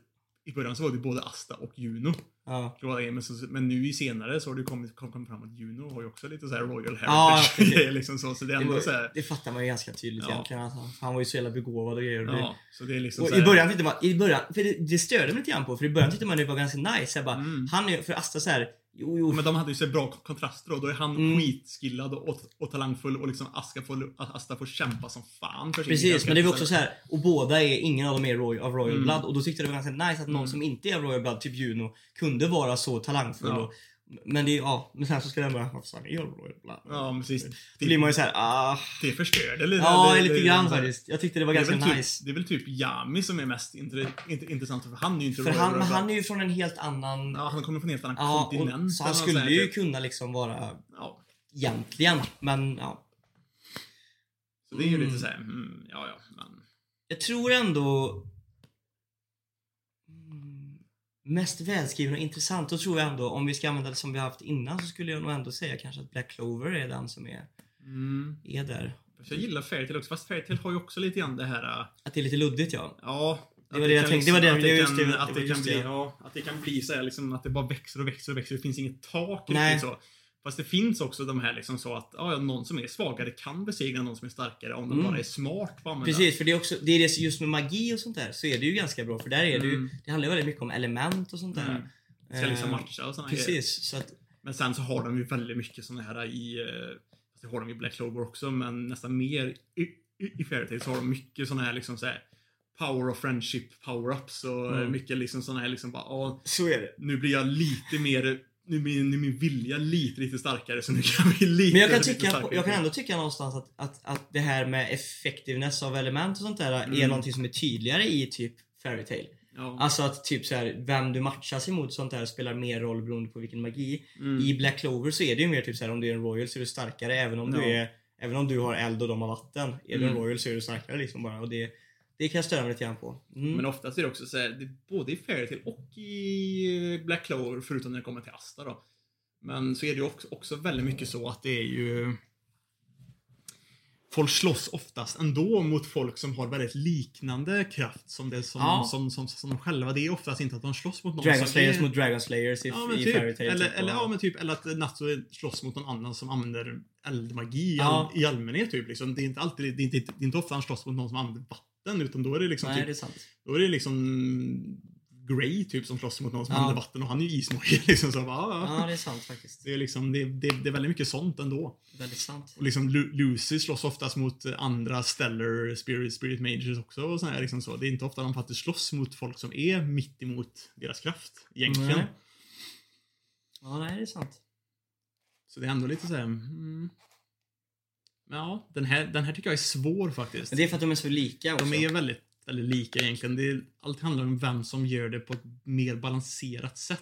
i början så var det både Asta och Juno. Ja. Men, så, men nu i senare så har det kommit, kom- kommit fram att Juno har ju också lite så royal Ja, heritage grejer liksom så. Så det Det, var, så här, det fattar man ju ganska tydligt Ja. egentligen. Alltså. Han var ju så jävla begåvad och grejer. och Ja, så det är liksom Och så i här- början tyckte man, i början, för det, det störde mig lite grann på, för i början tyckte man det var ganska nice. Jag bara, Mm. han är, för Asta så här, jo jo. Men de hade ju så bra kontraster då. Då är han Mm. skitskillad och, och talangfull och liksom Aska får, Asta får kämpa som fan för sin Precis, men det är också så här, och båda är, ingen av dem är roy, av Royal Mm. Blood. Och då tyckte jag det var ganska nice att någon Mm. som inte är av Royal Blood, typ Juno, kunde vara så talangfull. Ja. Och, men det är ja, men sen så ska den bara, ni av Royal Blood? Ja, precis. Då blir man ju såhär, ah. Det förstörde lite. Ja, lite grann faktiskt. Jag tyckte det var Det är, ganska väl nice. typ, det är väl typ Yami som är mest intressant för han är ju inte För han, han är ju från en helt annan... Ja, han kommer från en helt annan Ja, kontinent. och, så han skulle ju typ. kunna liksom vara Ja, egentligen, men ja. så det är ju Mm. lite såhär, mm, ja ja, men. Jag tror ändå... Mest välskriven och intressant, då tror jag ändå, om vi ska använda det som vi haft innan, så skulle jag nog ändå säga kanske att Black Clover är den som är, Mm. är där. Jag gillar Fairytale också, fast Fairytale har ju också lite grann det här, äh, Att det är lite luddigt ja. ja. Det var det jag tänkte, det var det- var just det- det Att det kan bli, ja, att det kan bli så här, liksom, att det bara växer och växer och växer. Det finns inget tak Nej. riktigt så. Fast det finns också de här liksom så att ja, någon som är svagare kan besegra någon som är starkare om de Mm. bara är smart på att använda. Precis, för det är också, det är det just med magi och sånt där, så är det ju ganska bra. För där är det ju, Mm. det handlar väldigt mycket om element och sånt där. Mm. Ska liksom Eh, matcha och såna grejer. Precis, så att, Men sen så har de ju väldigt mycket såna här i... eh, Det har de i Black Clover också, men nästan mer i, i, i Fairytale så har de mycket såna här liksom så här Power of friendship power-ups och Mm. mycket liksom såna här liksom bara ja, så är det. nu blir jag lite mer nu är min vilja lite, lite starkare så nu kan bli lite, Men jag kan, tycka, jag kan ändå tycka någonstans att, att, att det här med effectiveness av element och sånt där är Mm. någonting som är tydligare i typ Fairytale. Ja. Alltså att typ så här, vem du matchas emot sånt där spelar mer roll beroende på vilken magi. Mm. I Black Clover så är det ju mer typ så här, om du är en Royal så är du starkare även om Ja. du är Även om du har eld och de har vatten. Är du en Mm. Royal så är du starkare liksom bara. Och det, det kan jag störa mig lite grann på. Mm. Men oftast är det också så här, det både i Fairytale och i Black Clover, förutom när det kommer till Asta då. Men så är det ju också, också väldigt mycket så att det är ju... Folk slåss oftast ändå mot folk som har väldigt liknande kraft som det som, Ja. som, som, som de själva. Det är oftast inte att de slåss mot någon Dragon som Slayers är... mot Dragon Slayers i, Ja, men i typ. Fairy Tail. Eller, typ, eller, ja, men typ, eller att Natsu slåss mot någon annan som använder eldmagi Ja. all, i allmänhet. Typ, liksom. Det är inte alltid, det är inte, det är inte ofta han slåss mot någon som använder vatten. Utan då är det liksom Nej, typ det är sant. då är det liksom Grey typ som slåss mot någon som Ja. använder vatten och han är ju ismojig liksom. Så, bara, ja, ja. Det är sant faktiskt. Det är liksom, det, det, det är väldigt mycket sånt ändå. Väldigt sant. Och liksom Lu- Lucy slåss oftast mot andra stellar spirit, spirit majors också och så här, liksom så. Det är inte ofta de faktiskt slåss mot folk som är mitt emot deras kraft egentligen. Nej. Ja, nej, det är sant. Så det är ändå lite så här, mm. Ja, den här, den här tycker jag är svår faktiskt. Men det är för att de är så lika också. De är väldigt, väldigt lika egentligen. Det är, allt handlar om vem som gör det på ett mer balanserat sätt.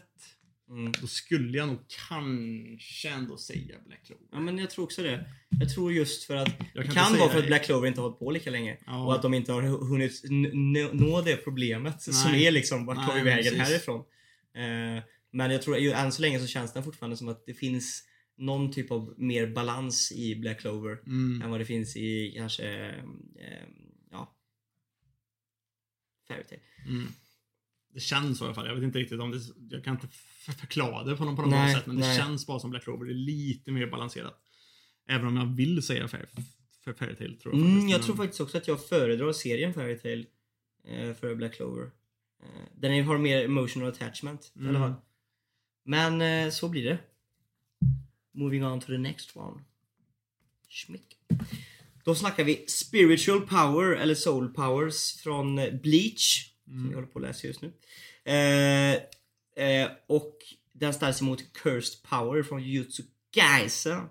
Mm. Då skulle jag nog kanske ändå säga Black Clover. Ja, men jag tror också det. Jag tror just för att Jag det kan kan inte vara för att det. Black Clover inte har hållit på lika länge. Ja. Och att de inte har hunnit nå det problemet som Nej. är liksom vart tar vi vägen härifrån. Eh, men jag tror ju än så länge så känns det fortfarande som att det finns någon typ av mer balans i Black Clover Mm. än vad det finns i kanske eh, ja Fairy Tail. Mm. Det känns så i alla fall. Jag vet inte riktigt om det... Jag kan inte förklara det på något, på något Nej, sätt. Men det nej. känns bara som Black Clover. Det är lite mer balanserat. Även om jag vill säga Fair, för Fairytale tror jag Mm, faktiskt. jag tror faktiskt också att jag föredrar serien Fairy Tail eh, för Black Clover. Eh, den har mer emotional attachment i alla Mm. fall. Men eh, så blir det. Moving on to the next one. Schmick. Då snackar vi spiritual power eller soul powers från Bleach. Som Mm. jag håller på att läsa just nu. Eh, eh, och den ställs emot cursed power från Jujutsu Kaisen.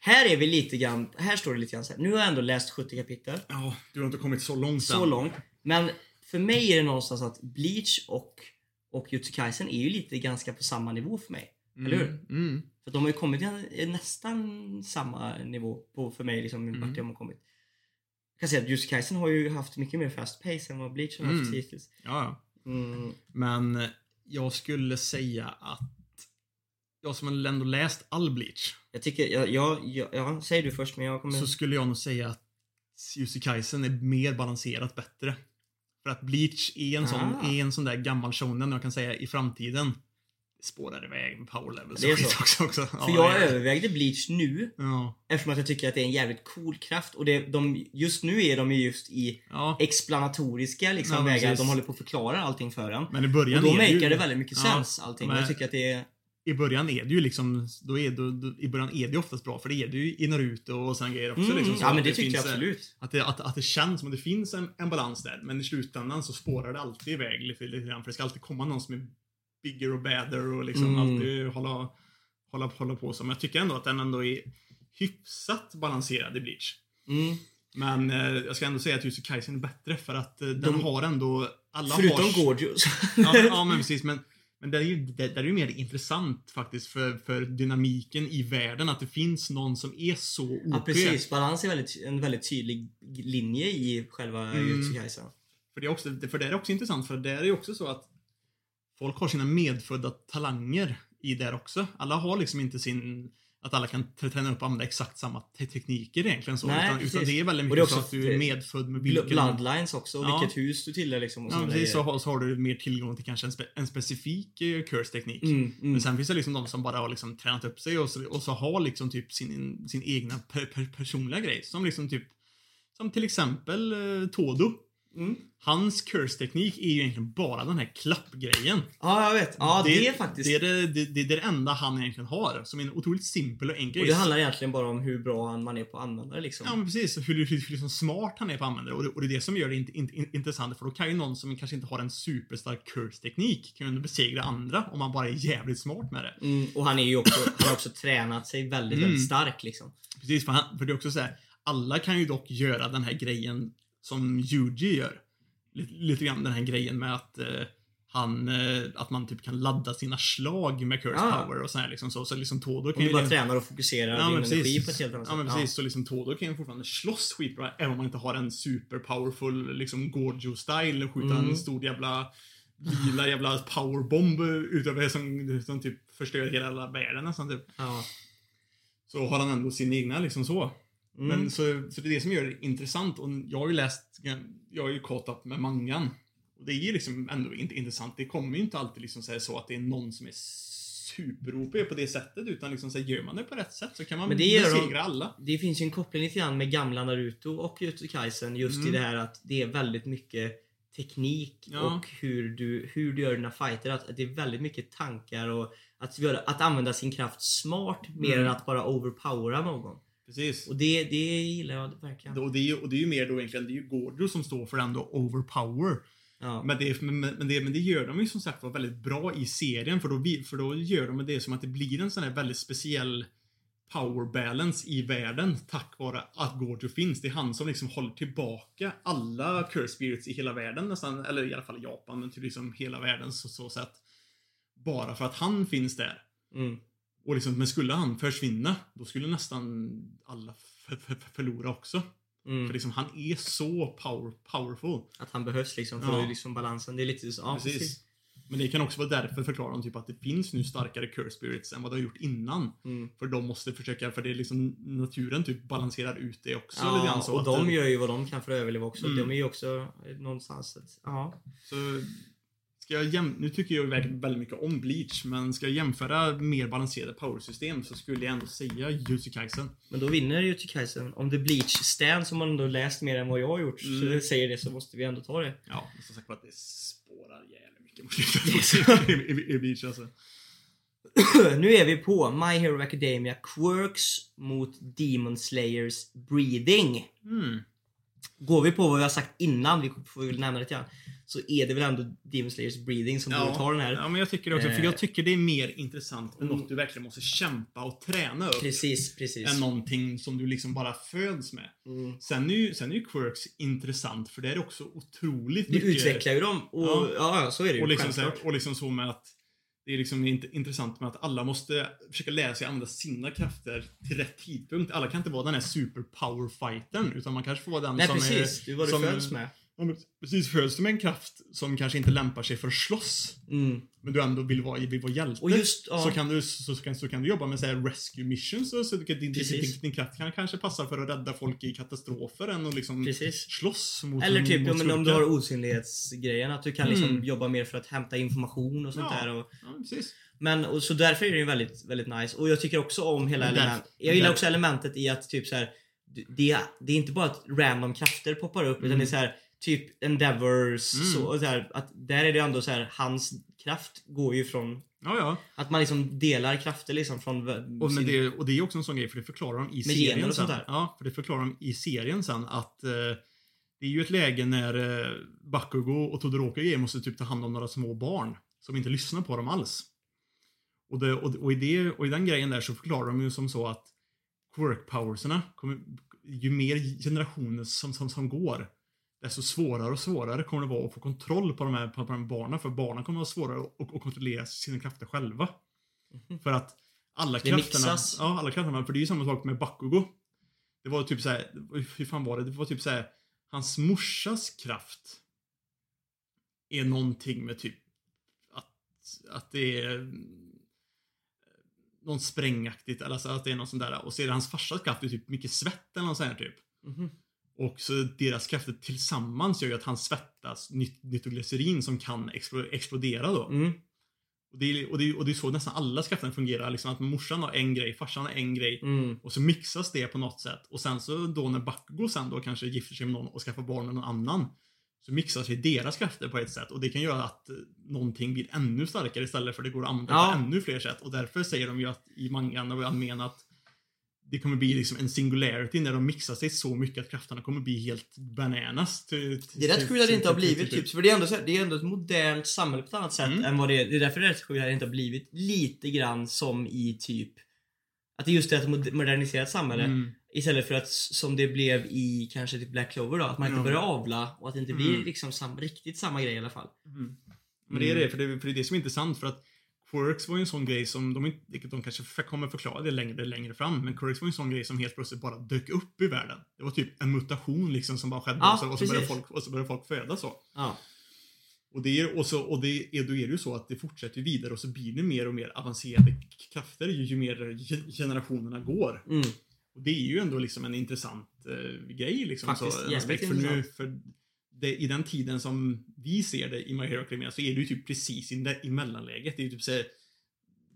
Här är vi lite grann, här står det lite grann så här. Nu har jag ändå läst 70 kapitel. Ja, du har inte kommit så långt Så än. långt. Men för mig är det någonstans att Bleach och, och Jujutsu Kaisen är ju lite ganska på samma nivå för mig. Eller hur? Mm. Mm. För de har ju kommit till nästan samma nivå på, för mig, liksom, Mm. vart de har kommit. Jag kan säga att Jujutsu Kaisen har ju haft mycket mer fast pace än vad Bleach har haft Mm. hittills. Ja. Mm. Men jag skulle säga att jag som ändå läst all Bleach Jag tycker, ja, ja, ja, ja, säg du först men jag kommer... så skulle jag nog säga att Jussi Kaisen är mer balanserat bättre. För att Bleach är en sån, Ah. är en sån där gammal shonen, jag kan säga i framtiden. Det spårar iväg med power levels Det är så. också. också. För jag övervägde Bleach nu Ja, eftersom att jag tycker att det är en jävligt cool kraft och det, de, just nu är de ju just i ja. explanatoriska liksom, Ja, vägar. De håller på att förklara allting för en. Men i början Och då det ju, makar det väldigt mycket Ja, sens allting. men- Jag tycker att det är... I början är det ju liksom, då är, då, i början är det oftast bra för det är det ju i Naruto och sen grejer också. Mm, liksom, så ja men att det tycker jag eh, absolut. Att det, att, att det känns som att det finns en, en balans där. Men i slutändan så spårar det alltid iväg lite, lite grann. För det ska alltid komma någon som är bigger och badder och liksom Mm. alltid hålla, hålla, hålla på så. Men jag tycker ändå att den ändå är hyfsat balanserad i Bleach. Mm. Men eh, jag ska ändå säga att Jussi Kaisen är bättre för att eh, den De- har ändå... Alla Förutom har, Gorgeous. Ja, men, ja men precis. Men, men det är ju det, det är ju mer intressant faktiskt för, för dynamiken i världen. Att det finns någon som är så OP. ja precis. Balans är väldigt, en väldigt tydlig linje i själva Mm. Jujutsu Kaisen. För det, är också, för det är också intressant, för det är ju också så att folk har sina medfödda talanger i där också. Alla har liksom inte sin... Att alla kan träna upp och använda exakt samma te- tekniker egentligen så. Nej, utan, utan det är väldigt Och det är mycket så också att du är f- medfödd med vilken... Bloodlines också, och Ja. vilket hus du tillhör liksom. Och Ja, precis. Så så har du mer tillgång till kanske en, spe, en specifik eh, curse-teknik. Mm, mm. Men sen finns det liksom de som bara har liksom tränat upp sig och så, och så har liksom typ sin, sin egna per, per, personliga grej. Som liksom typ, som till exempel eh, Todo. Mm. Hans curse-teknik är ju egentligen bara den här klappgrejen. Ja, jag vet. Ja, det, är faktiskt... Det är det, det, det, det är det enda han egentligen har. Som är en otroligt simpel och enkel och det handlar egentligen bara om hur bra man är på användare liksom. Ja men precis, hur, hur, hur liksom smart han är på användare. Och det, och det är det som gör det int, int, int, intressant. För då kan ju någon som kanske inte har en superstark curse-teknik kan ju besegra andra om man bara är jävligt smart med det. Mm, och han är ju också, han har också tränat sig väldigt, Mm. väldigt stark liksom. Precis, för, han, för det är också så här, alla kan ju dock göra den här grejen som Yuji gör. lite, lite grann den här grejen med att eh, han, eh, att man typ kan ladda sina slag med curse Ah. power och sådär liksom så. Så liksom Todo kan ju... bara tränar och fokuserar Ja, din energi på ett helt annat sätt. Ja men precis, så liksom Todo kan ju fortfarande slåss skitbra även om man inte har en super powerful liksom Gorgio-style och skjuta Mm. en stor jävla lila jävla powerbomb utöver som, som typ förstör hela världen nästan typ. Ja. Så har han ändå sin egna liksom så. Mm. Men så, så det är det som gör det intressant och jag har ju läst, jag har ju caught up med mangan. Och det är ju liksom ändå inte intressant. Det kommer ju inte alltid liksom säga så att det är någon som är super-OP på det sättet utan liksom så här, gör man det på rätt sätt så kan man Men det gör de- besegra alla. Det finns ju en koppling lite grann med gamla Naruto och Jujutsu Kaisen just i Mm. det här att det är väldigt mycket teknik Ja. och hur du, hur du gör dina fighter. Att, att det är väldigt mycket tankar och att, att använda sin kraft smart mer Mm. än att bara overpowera någon. Precis. Och det, det gillar jag verkligen. Och det, är ju, och det är ju mer då egentligen, det är ju Gordo som står för den då overpower. Ja. Men det, men, men, det, men det gör de ju som sagt var väldigt bra i serien för då, för då gör de det som att det blir en sån här väldigt speciell power balance i världen tack vare att Gordo finns. Det är han som liksom håller tillbaka alla curse spirits i hela världen nästan, eller i alla fall i Japan, men till liksom hela världen så, så sätt. Bara för att han finns där. Mm. Och liksom, men skulle han försvinna, då skulle nästan alla förlora också. För Mm. liksom, han är så power, powerful. Att han behövs liksom för Ja. liksom balansen. Det är lite så. Ja, precis. precis. Men det kan också vara därför förklarar de typ att det finns nu starkare curse spirits än vad det har gjort innan. Mm. För de måste försöka, för det är liksom naturen typ balanserar ut det också. lite Ja, grann så och de gör ju vad de kan för att överleva också. Mm. De är ju också någonstans... Ja. Så ska jag jäm- nu tycker jag väldigt mycket om Bleach, men ska jag jämföra mer balanserade powersystem så skulle jag ändå säga Jujutsu Kaisen. Men då vinner Jujutsu Kaisen. Om The Bleach Stand som man ändå läst mer än vad jag har gjort Mm. så säger det så måste vi ändå ta det. Ja, men som sagt att det spårar jävligt mycket mot Det är slutet i, i Bleach alltså. nu är vi på My Hero Academia Quirks mot Demon Slayers Breathing. Mm. Går vi på vad vi har sagt innan, vi får väl nämna det lite grann, så är det väl ändå Demon Slayers Breathing som borde ta den här. Ja, men jag tycker det också. För Eh. jag tycker det är mer intressant Mm. något du verkligen måste kämpa och träna upp. Precis, precis. Än någonting som du liksom bara föds med. Mm. Sen är ju, sen är ju Quirks intressant för det är också otroligt Du mycket... utvecklar ju dem och ja, Ja. ja så är det ju. och liksom, så, och liksom så med att det är liksom int- intressant med att alla måste försöka lära sig använda sina krafter till rätt tidpunkt. Alla kan inte vara den här super power fighten utan man kanske får vara den Nej som precis, är... det är vad du som- föds med. Men precis, föds du med en kraft som kanske inte lämpar sig för att slåss Mm. men du ändå vill vara, vill vara hjälte. Och just, ja. så, kan du, så, så, kan, så kan du jobba med så här rescue missions så kan, din, din, din, din kraft kan kanske passa för att rädda folk i katastrofer än att liksom Precis. slåss mot Eller typ mot ja, men om du har osynlighetsgrejen, att du kan liksom Mm. jobba mer för att hämta information och sånt Ja. där. Och, Ja, precis. men och, så därför är det ju väldigt, väldigt nice. Och jag tycker också om hela Men därför- element. Jag gillar också elementet i att typ så här. Det, det är inte bara att random krafter poppar upp utan Mm. det är så här typ endeavors Mm. så, och så här, att där är det ändå så här hans kraft går ju från Ja, ja. att man liksom delar krafter liksom från Och, sin- det, och det är också en sån grej, för det förklarar de i Med serien och sen. sånt där. Ja, för det förklarar de i serien sen att eh, det är ju ett läge när eh, Bakugo och Todoroki måste typ ta hand om några små barn som inte lyssnar på dem alls. Och, det, och, och, i det, och i den grejen där så förklarar de ju som så att quirk-powerserna, kommer, ju mer generationer som, som, som går, desto svårare och svårare kommer det vara att få kontroll på de här, på, på de här barnen. För barnen kommer att vara svårare att, att kontrollera sina krafter själva. För att alla Det krafterna... mixas. Ja, alla krafterna. För det är ju samma sak med Bakugo. Det var typ såhär, hur fan var det? Det var typ såhär, hans morsas kraft är någonting med typ att, att det är mm, någon sprängaktigt, eller alltså att det är något sånt där. Och så är det hans farsas kraft är typ mycket svett eller något sånt här typ. Mhm. Och så deras krafter tillsammans gör ju att han svettas ny- nitroglycerin som kan explo- explodera då. Mm. Och, det är, och, det är, och det är så nästan alla krafter fungerar. Liksom att morsan har en grej, farsan har en grej. Mm. Och så mixas det på något sätt. Och sen så då när Bakugo sen då kanske gifter sig med någon och skaffar barn med någon annan. Så mixar sig deras krafter på ett sätt. Och det kan göra att eh, någonting blir ännu starkare istället för det går att använda Ja. på ännu fler sätt. Och därför säger de ju att i mangan och anmen att det kommer bli liksom en singularity när de mixar sig så mycket att krafterna kommer bli helt bananas. Till, till, Det är rätt sjukt att det inte har blivit typ, för det är ändå, så det är ändå ett modernt samhälle på ett annat sätt Mm. än vad det är. Det är därför det är rätt sjukt att det inte har blivit lite grann som i typ Att det just är ett mod- moderniserat samhälle. Mm. Istället för att som det blev i kanske typ Black Clover då, att man inte Ja. börjar avla och att det inte Mm. blir liksom sam, riktigt samma grej i alla fall. Mm. Men det är det, för det, för det är det som är intressant för att Quirks var ju en sån grej som, de, inte- de kanske kommer förklara det längre, längre fram, men Quirks var ju en sån grej som helt plötsligt bara dök upp i världen. Det var typ en mutation liksom som bara skedde Ja, och, så, och, så började folk, och så började folk födas så. Ja. Och, det är, och, så, och det är, då är det ju så att det fortsätter vidare och så blir det mer och mer avancerade krafter ju, ju mer ge- generationerna går. Mm. Och det är ju ändå liksom en intressant eh, grej liksom. Faktiskt, så, aspekt. för nu, för det, I den tiden som vi ser det i My Hero Academia så är det ju typ precis i, i mellanläget. Det är ju typ så här,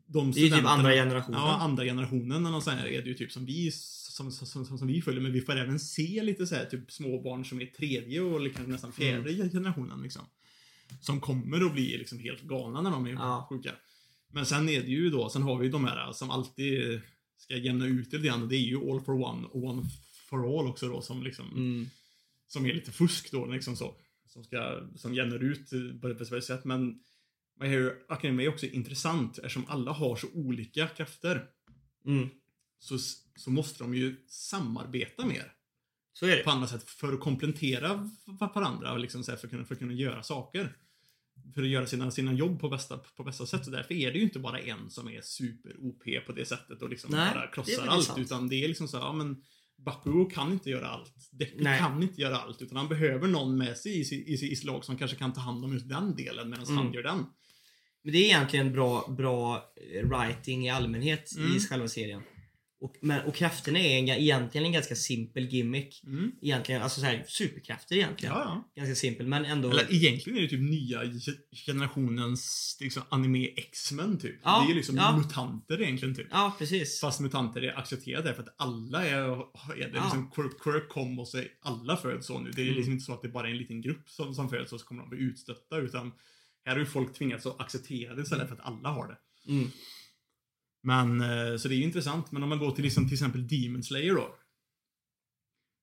de Det är ju typ andra generationen. Ja, andra generationen eller här är det ju typ som vi, som, som, som, som vi följer. Men vi får även se lite så här typ småbarn som är tredje och liksom nästan fjärde Mm. generationen liksom. Som kommer att bli liksom helt galna när de är Ja. sjuka. Men sen är det ju då, sen har vi de här som alltid ska jämna ut det lite grann det är ju All for One och One for All också då som liksom Mm. Som är lite fusk då liksom så. Som ska, som jämnar ut på ett speciellt sätt. Men My Hero Academia är också intressant eftersom alla har så olika krafter. Mm. Så, så måste de ju samarbeta mer Så är det. på andra sätt för att komplettera va- varandra liksom så här, för, att kunna, för att kunna göra saker. För att göra sina, sina jobb på bästa, på bästa sätt. Så därför är det ju inte bara en som är super-OP på det sättet och liksom Nej, bara krossar allt. sant. Utan det är liksom så här, ja men Bakugo kan inte göra allt. Deku kan inte göra allt. Utan han behöver någon med sig i, i, i sitt lag som kanske kan ta hand om just den delen medan Mm. han gör den. Men det är egentligen bra, bra eh, writing i allmänhet Mm. i själva serien. Och, men, och krafterna är en, egentligen en ganska simpel gimmick. Mm. Egentligen, alltså så här, superkrafter egentligen. Ja, ja. Ganska simpel men ändå... Eller egentligen är det typ nya ge- generationens liksom, anime X-Men typ. Ja, det är liksom ja. mutanter egentligen typ. Ja, precis. Fast mutanter är accepterade för att alla är, är det liksom Quirk, Quirk kom och så alla föds så nu. Det är Mm. liksom inte så att det bara är en liten grupp som, som föds och så kommer de bli utstötta utan här har ju folk tvingats att acceptera det istället för att alla har det. Mm. Men, eh, så det är ju intressant. Men om man går till liksom, till exempel Demon Slayer då.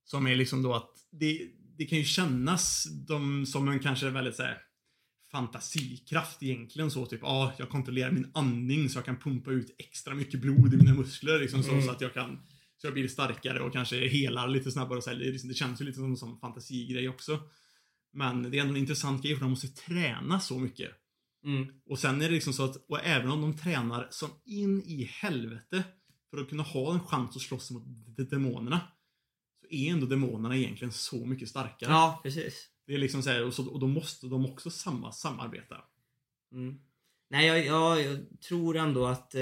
Som är liksom då att det, det kan ju kännas de, som en kanske väldigt så här, fantasikraft egentligen så typ, ja, ah, jag kontrollerar min andning så jag kan pumpa ut extra mycket blod i mina muskler liksom så, Mm. så att jag kan så jag blir starkare och kanske helar lite snabbare och så här, det, liksom- känns ju lite som, som fantasigrej också. Men det är ändå en intressant grej för de måste träna så mycket. Mm. Och sen är det liksom så att, och även om de tränar som in i helvete för att kunna ha en chans att slåss mot de- demonerna. Så är ändå demonerna egentligen så mycket starkare. Ja, precis. Det är liksom så här, och, så, och då måste de också samma, samarbeta. Mm. Nej, jag, jag, jag tror ändå att... Eh,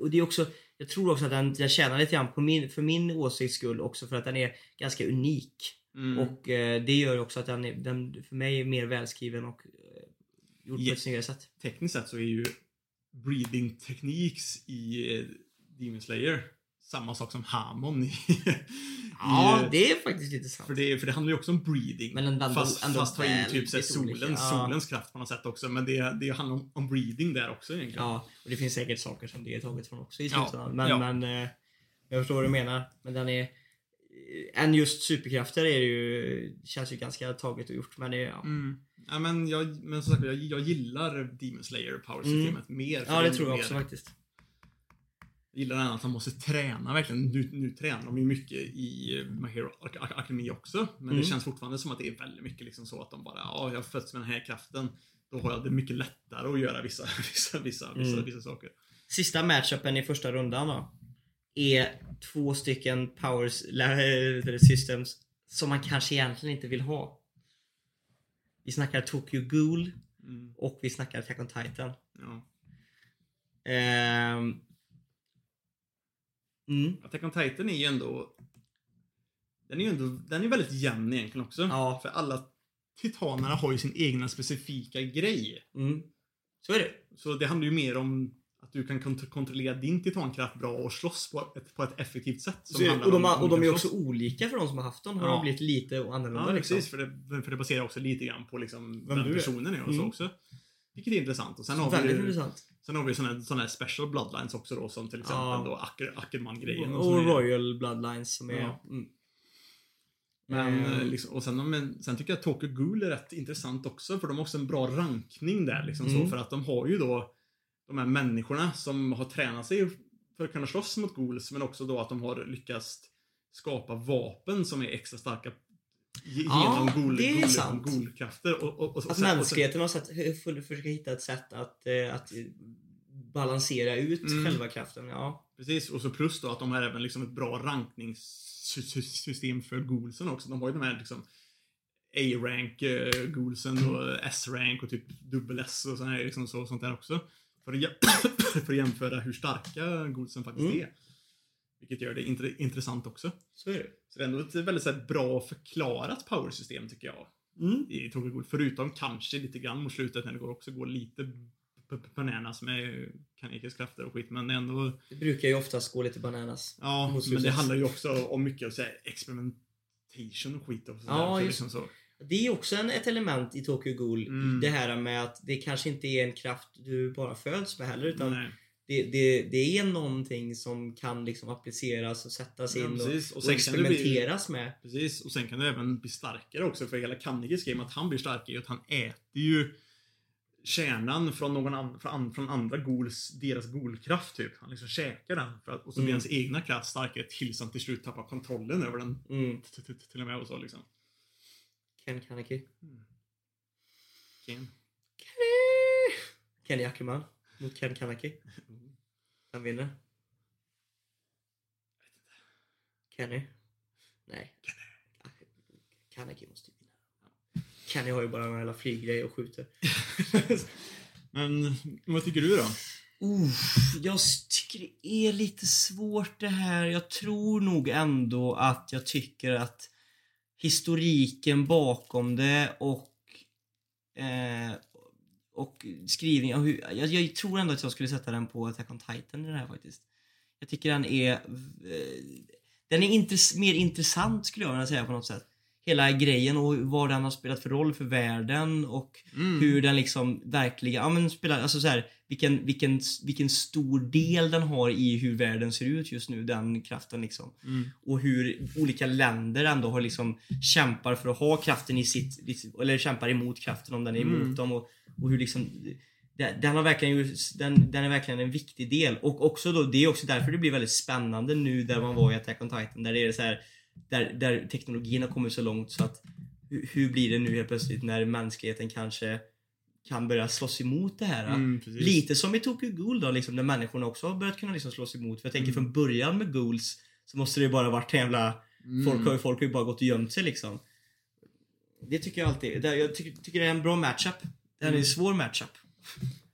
och det är också... Jag tror också att den, jag tjänar lite grann på min, för min åsikts skull också för att den är ganska unik. Mm. Och eh, det gör också att den, är, den för mig är mer välskriven och eh, gjord på Ja. ett snyggare sätt. Tekniskt sett så är ju breeding techniques i eh, Demon Slayer samma sak som Hamon i, Ja, i det är faktiskt lite sant. För det, för det handlar ju också om breeding. Men ändå- fast, ändå fast tar in typ så solens, Ja. solens kraft på något sätt också. Men det, det handlar om, om breeding där också egentligen. Ja, och det finns säkert saker som det är taget från också i Ja, slutändan. Men, ja. men eh, jag förstår vad du menar. Men den är... eh, Än just superkrafter är det ju, känns ju ganska taget och gjort. Men det ja. Mm. Ja, men jag, men som sagt, jag, jag gillar Demon Slayer power-systemet mer. för ja, det tror jag mer- också faktiskt. Jag gillar den att han måste träna verkligen. Nu, nu tränar de ju mycket i eh, My Hero Ac- Ac- Academy också. Men Mm. det känns fortfarande som att det är väldigt mycket liksom så att de bara, ja, jag fötts med den här kraften. Då har jag det mycket lättare att göra vissa, vissa, vissa, vissa, Mm. vissa saker. Sista matchupen i första rundan då. Är två stycken powers lä- systems som man kanske egentligen inte vill ha. Vi snackar Tokyo Ghoul Mm. och vi snackar Attack on Titan. Ja. Ehm. Mm. Attack on Titan är ju ändå... Den är ju ändå, den är väldigt jämn egentligen också. Ja. För alla titanerna har ju sin egna specifika grej. Mm. Så är det. Så det handlar ju mer om att du kan kont- kontrollera din titankraft bra och slåss på ett, på ett effektivt sätt. Så Och de, och de är också slåss. olika för de som har haft dem. Har Ja. de blivit lite annorlunda Ja, liksom. precis. För det, för det baserar också lite grann på liksom Vem vem du är. personen är och så Mm. också. Vilket är intressant. Och sen har Väldigt vi ju, intressant. sen har vi såna, såna här special bloodlines också då som till exempel Ja. då Acker, Ackerman-grejen. Och, som är- Royal Bloodlines som är... Ja. Mm. Men, eh, liksom, och sen, men, sen tycker jag att Tokyo Ghoul är rätt intressant också för de har också en bra rankning där liksom Mm. så för att de har ju då de här människorna som har tränat sig för att kunna slåss mot ghouls, men också då att de har lyckats skapa vapen som är extra starka ge- Ja, genom ghoul, det sant. ghoulkrafter. Och, och, och, Att mänskligheten har sett, för- försöka hitta ett sätt att, eh, att balansera ut Mm. själva kraften. Ja. Precis, och så plus då att de har även liksom ett bra rankningssystem för ghoulsen också. De har ju de här liksom A-rank uh, ghoulsen och S-rank och typ dubbel-S och sånt, här, liksom så, sånt där också. För att, för att jämföra hur starka ghoulsen faktiskt Mm. är. Vilket gör det intre- intressant också. Så är det. Så det är ändå ett väldigt så här, bra förklarat powersystem tycker jag. Mm. I Tokyo. Förutom kanske lite grann mot slutet när det går också går lite bananas med Kanekes krafter och skit. Men ändå Det brukar ju oftast gå lite bananas. Ja, men det handlar ju också om mycket så här, experimentation och skit. Och så Ja. Så just- liksom så. Det är också en, ett element i Tokyo Ghoul. Mm. Det här med att det kanske inte är en kraft du bara föds med heller. Utan Nej. det, det, det är någonting som kan liksom appliceras och sättas Ja, in precis. och, Och och, det bli- experimenteras med. Precis, och sen kan det även bli starkare också för hela Kannekes game att han blir starkare att han äter ju kärnan från någon an, från, från andra ghouls, deras ghoulkraft typ. Han liksom käkar den för att, och så blir Mm. hans egna kraft starkare tills han till slut tappar kontrollen över den Mm. till och med och så liksom. Ken Kaneki. Ken. Kenny Ackerman mot Ken Kaneki. Vem vinner? Kenny? Nej. Kaneki måste vinna. Kenny har ju bara en jävla flyggrej och skjuter. Men vad tycker du då? Uh, jag tycker det är lite svårt det här. Jag tror nog ändå att jag tycker att historiken bakom det och eh, och hur- Jag, jag tror ändå att jag skulle sätta den på Attack on Titan i det här faktiskt. Jag tycker den är eh, den är intress- mer intressant skulle jag vilja säga på något sätt. Hela grejen och vad den har spelat för roll för världen och Mm. hur den liksom verkligen, ja men spelar, alltså så här, vilken, vilken, vilken stor del den har i hur världen ser ut just nu, den kraften liksom. Mm. Och hur olika länder ändå har liksom kämpar för att ha kraften i sitt, eller kämpar emot kraften om den är emot Mm. dem och, och hur liksom den, har verkligen den, den är verkligen en viktig del och också då, det är också därför det blir väldigt spännande nu där man var i Attack on Titan där det är så här där, där teknologin har kommit så långt så att hur blir det nu helt plötsligt när mänskligheten kanske kan börja slåss emot det här? Mm. Lite som i Tokyo Ghoul då, liksom, där människorna också har börjat kunna liksom slåss emot. För jag tänker Mm. från början med Ghouls så måste det ju bara varit en jävla... Mm. Folk, har, ju- folk har ju bara gått och gömt sig liksom. Det tycker jag alltid. Det, jag tycker, tycker det är en bra matchup. Det här är en Mm. svår matchup.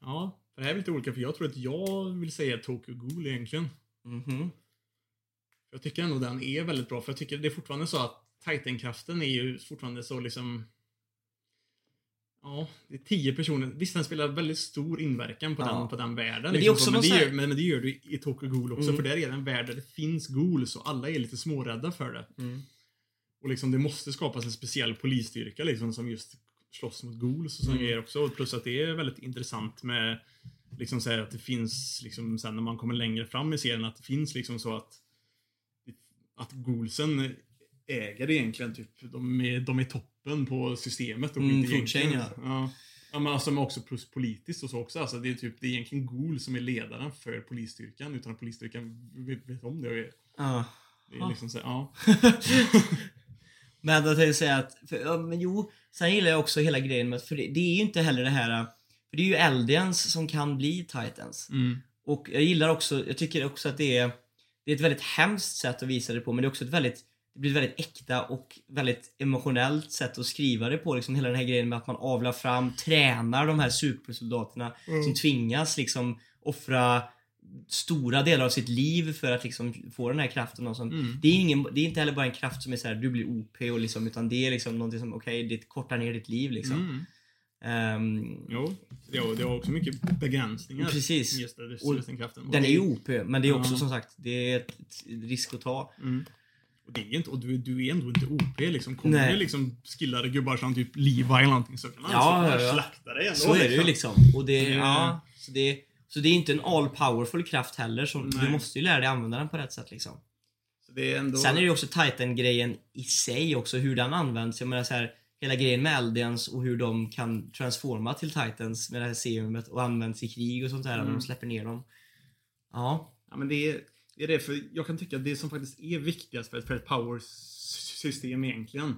Ja, det här är lite olika för jag tror att jag vill säga Tokyo Ghoul egentligen. Mhm. Jag tycker ändå den är väldigt bra för jag tycker det är fortfarande så att Titan-kraften är ju fortfarande så liksom Ja, det är tio personer. Visst, den spelar väldigt stor inverkan på, Ja. den, på den världen. Men det liksom också så, men, det så gör, men, men det gör du i Tokyo Ghoul också, Mm. för där är det en värld där det finns ghouls och alla är lite smårädda för det. Mm. Och liksom det måste skapas en speciell polisstyrka liksom som just slåss mot ghouls och såna Mm. grejer också. Plus att det är väldigt intressant med liksom så att det finns liksom sen när man kommer längre fram i serien att det finns liksom så att att ghoulsen äger egentligen typ de är, de är toppen på systemet och Mm, chain, egentligen. ja. Ja men alltså också plus politiskt och så också. Alltså det är typ, det är egentligen Ghoul som är ledaren för polisstyrkan utan att polisstyrkan vet, vet om det. Och är, Ja. det är liksom så, ja. men jag tänkte säga att, för, ja, men jo, sen gillar jag också hela grejen med, för det, det är ju inte heller det här, för det är ju Eldians som kan bli Titans. Mm. Och jag gillar också, jag tycker också att det är, det är ett väldigt hemskt sätt att visa det på men det är också ett väldigt, det blir ett väldigt äkta och väldigt emotionellt sätt att skriva det på. Liksom hela den här grejen med att man avlar fram, tränar de här supersoldaterna Mm. som tvingas liksom offra stora delar av sitt liv för att liksom få den här kraften. Och sånt. Mm. Det, är ingen, det är inte heller bara en kraft som är så här, du blir OP och liksom, utan det är liksom någonting som, okej, det kortar ner ditt liv liksom. Mm. Ehm, Jo, det har, det har också mycket begränsningar. Precis. Just det, den är ju OP, men det är också Ja. som sagt, det är ett risk att ta. Mm. Och det är inte, och du, du är ändå inte OP liksom. Kommer Nej. det liksom skillade gubbar som typ Levi eller någonting så kan han Ja, ja, ja, ja. slakta dig ändå. Så är det ju liksom. Och det, Mm. ja, så, det, så det är inte en all powerful kraft heller. Så Nej. du måste ju lära dig använda den på rätt sätt liksom. Så det är ändå... Sen är det ju också Titan-grejen i sig också, hur den används. Jag menar så här, hela grejen med Eldians och hur de kan transforma till Titans med det här serumet och används i krig och sånt där när Mm. de släpper ner dem. Ja, Ja, men det är, det är det, för jag kan tycka att det som faktiskt är viktigast för ett, för ett power-system egentligen,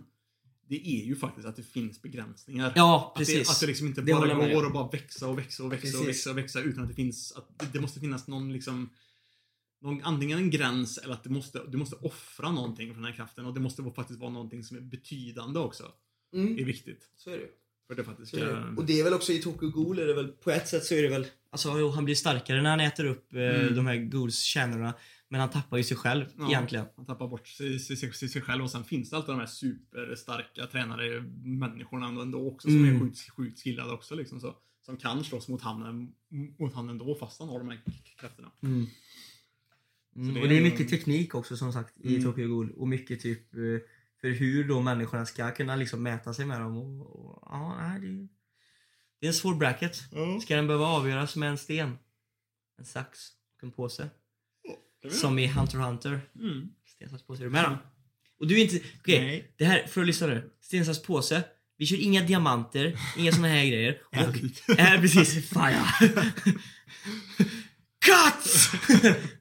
det är ju faktiskt att det finns begränsningar. Ja, Att det, precis. att det liksom inte Det bara går och bara växa och växa och växa och Precis. växa och växa utan att det finns, att det- måste finnas någon liksom någon, antingen en gräns eller att du måste, du måste offra någonting för den här kraften och det måste faktiskt vara någonting som är betydande också. Det är Mm, viktigt. så är det För det faktiskt ska... Och det är väl också i Tokyo Ghoul är det väl på ett sätt så är det väl Alltså jo, han blir starkare när han äter upp eh, Mm. de här Ghouls kärnorna Men han tappar ju sig själv Ja. egentligen Han tappar bort sig, sig, sig, sig, sig själv och sen finns det alltid de här superstarka tränare människorna ändå också som Mm. är sjukt, sjukt skillade också liksom så. Som kan slåss mot han, mot han ändå fast han har de här krafterna. mm. Mm. det Och det är är- mycket teknik också som sagt i Mm. Tokyo Ghoul och mycket typ eh, För hur då människorna ska kunna liksom mäta sig med dem och, och ja, nej, det, det är en svår bracket Ja. Ska den behöva avgöras med en sten? En sax och en påse? Som i Hunter x Hunter Mm. Sten, sax, påse, är du med då? Och du är inte, okej Nej. Det här, för att lyssna nu. Sten, sax, påse. Vi kör inga diamanter, inga såna här grejer. Och, är precis, fan ja. Cut!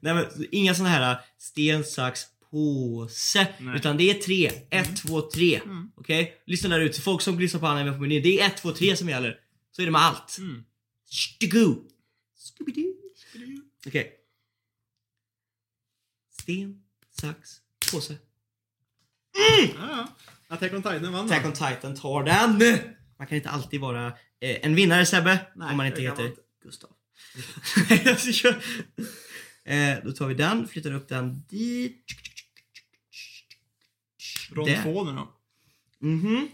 Nej men inga såna här sten, sax, påse. Nej. Utan det är tre. Ett, två, tre. Mm. Okej? Lyssna där ute. Folk som lyssnar på anime på menyn. Det är ett, två, tre som gäller. Så är det med allt. Mm. Shtigu. Scooby-Doo. Okej. Sten, sax, påse. Ja, ja. Attack on Titan vann Attack on Titan tar den! Man kan inte alltid vara eh, en vinnare Sebbe, Nej, om man inte heter man inte. Gustav. Eh, då tar vi den, flyttar upp den dit. Rond Där. två nu då. Mhm.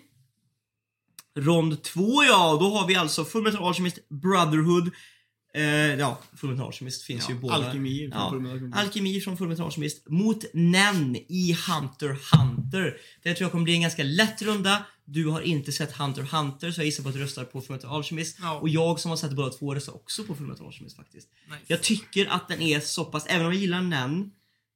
Rond två ja, då har vi alltså Fullmetal Alchemist Brotherhood. Eh, ja, Fullmetal Alchemist finns ju Ja, båda. Alkemi. Ja. från Fullmetal. Alkemi från Fullmetal Alchemist mot Nen i Hunter Hunter. Det tror jag kommer bli en ganska lätt runda. Du har inte sett Hunter Hunter så jag gissar på att du röstar på Fullmetal Alchemist. Ja. Och jag som har sett båda två röstar också på Fullmetal Alchemist faktiskt. Nice. Jag tycker att den är så pass, även om jag gillar Nen.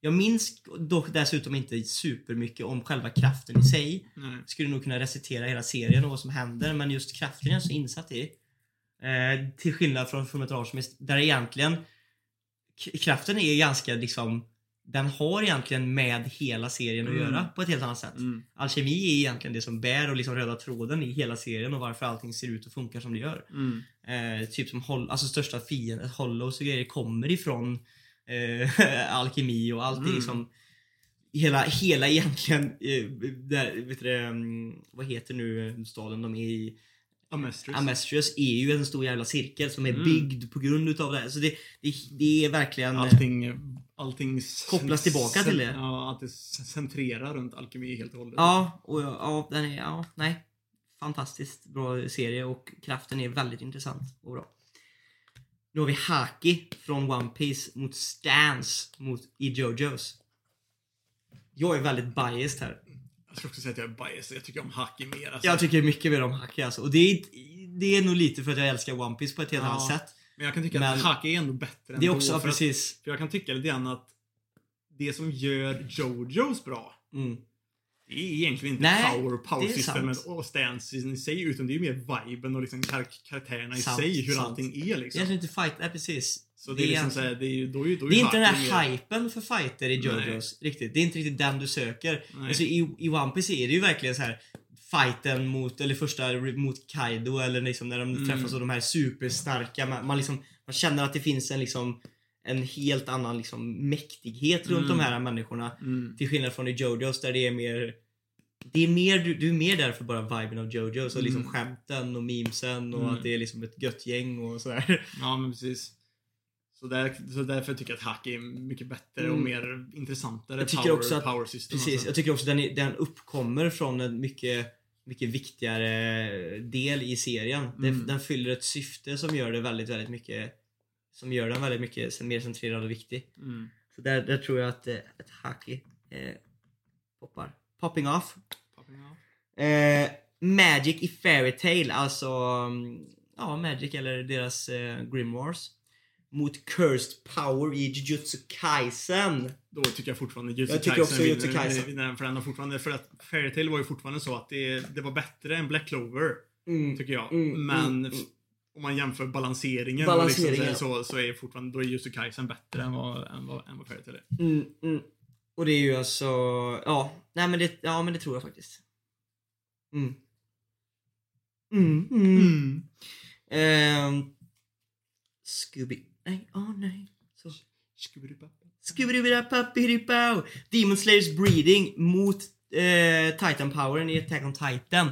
Jag minns dock dessutom inte supermycket om själva kraften i sig. Nej. Skulle nog kunna recitera hela serien och vad som händer men just kraften är jag så insatt i. Eh, till skillnad från Fullmetal där egentligen kraften är ganska liksom den har egentligen med hela serien att Mm. göra på ett helt annat sätt. Mm. Alkemi är egentligen det som bär och liksom röda tråden i hela serien och varför allting ser ut och funkar som det gör. Mm. Eh, typ som alltså största fienden, Hollows och grejer kommer ifrån eh, alkemi och allt är Mm. liksom Hela, hela egentligen, eh, där, vet du mm, vad heter nu eh, staden de är i? Amestris. Amestrius är ju en stor jävla cirkel som är Mm. byggd på grund utav det här. Så det, det, det är verkligen... eh, Allting, allting Kopplas tillbaka till det. Ja, att det centrerar runt alkemi helt och hållet. Ja, och ja, den är, ja, nej. Fantastiskt bra serie och kraften är väldigt intressant och bra. Nu har vi Haki från One Piece mot Stance mot i Jojos. Jag är väldigt biased här. Jag ska också säga att jag är biased. Jag tycker om Haki mer. Alltså. Jag tycker mycket mer om Haki alltså. Och det är, det är nog lite för att jag älskar One Piece på ett helt Ja, annat sätt. Men jag kan tycka Men- att Haki är ändå bättre Det är också, för att- precis. För jag kan tycka lite grann att det som gör Jojos bra, Mm. Det är egentligen inte Nej, power, power det är systemet sant. och stansen i sig, utan det är ju mer viben och liksom kar karaktärerna i Sant, sig, hur sant. allting är Det är liksom. egentligen inte fight, nej precis. Så det är liksom alltså- såhär, det är då är, då är Det är inte den här hypen för fighter i Jojos riktigt. Det är inte riktigt den du söker. Nej. Alltså, i, I One Piece är det ju verkligen så här fighten mot, eller första mot Kaido eller liksom när de Mm. träffas av de här superstarka. Man, man, liksom, man känner att det finns en liksom en helt annan liksom mäktighet runt Mm. de här människorna. Mm. Till skillnad från i Jojos där det är mer det är mer, du, du är mer där för bara viben av Jojos och liksom Mm. skämten och memesen och Mm. att det är liksom ett gött gäng och sådär. Ja, men precis. Så, där, så därför tycker jag att Haki är mycket bättre och Mm. mer intressantare Jag tycker power, också att- power system. Precis, alltså. jag tycker också den, är, den uppkommer från en mycket, mycket viktigare del i serien. Den, Mm. den fyller ett syfte som gör det väldigt, väldigt mycket som gör den väldigt mycket mer centrerad och viktig. Mm. Så där, där tror jag att eh, ett haki eh, poppar. Popping off. Popping off. Eh, Magic i Fairy Tail, alltså mm, ja, Magic eller deras eh, Grimoires. Mot Cursed Power i Jujutsu Kaisen. Då tycker jag fortfarande Jujutsu Jag tycker Kaisen också Jujutsu Kaisen. vinner För den har fortfarande, för att Fairytale var ju fortfarande så att det, det var bättre än Black Clover, Mm. tycker jag. Mm, Men mm. Om man jämför balanseringen, Balanseringen, och liksom, så, så är fortfarande, då är Jussi bättre än vad, än vad, än vad Fairy Tail är. Mm, mm. Och det är ju alltså, ja, nej men det, ja men det tror jag faktiskt. Mm. Mm, mm. Ehm, Scooby, nej, åh nej. Så. Scooby-Doo-Pappi-Doo-Pow. Demon Slayers breeding mot eh, Titan Powern i Attack on Titan.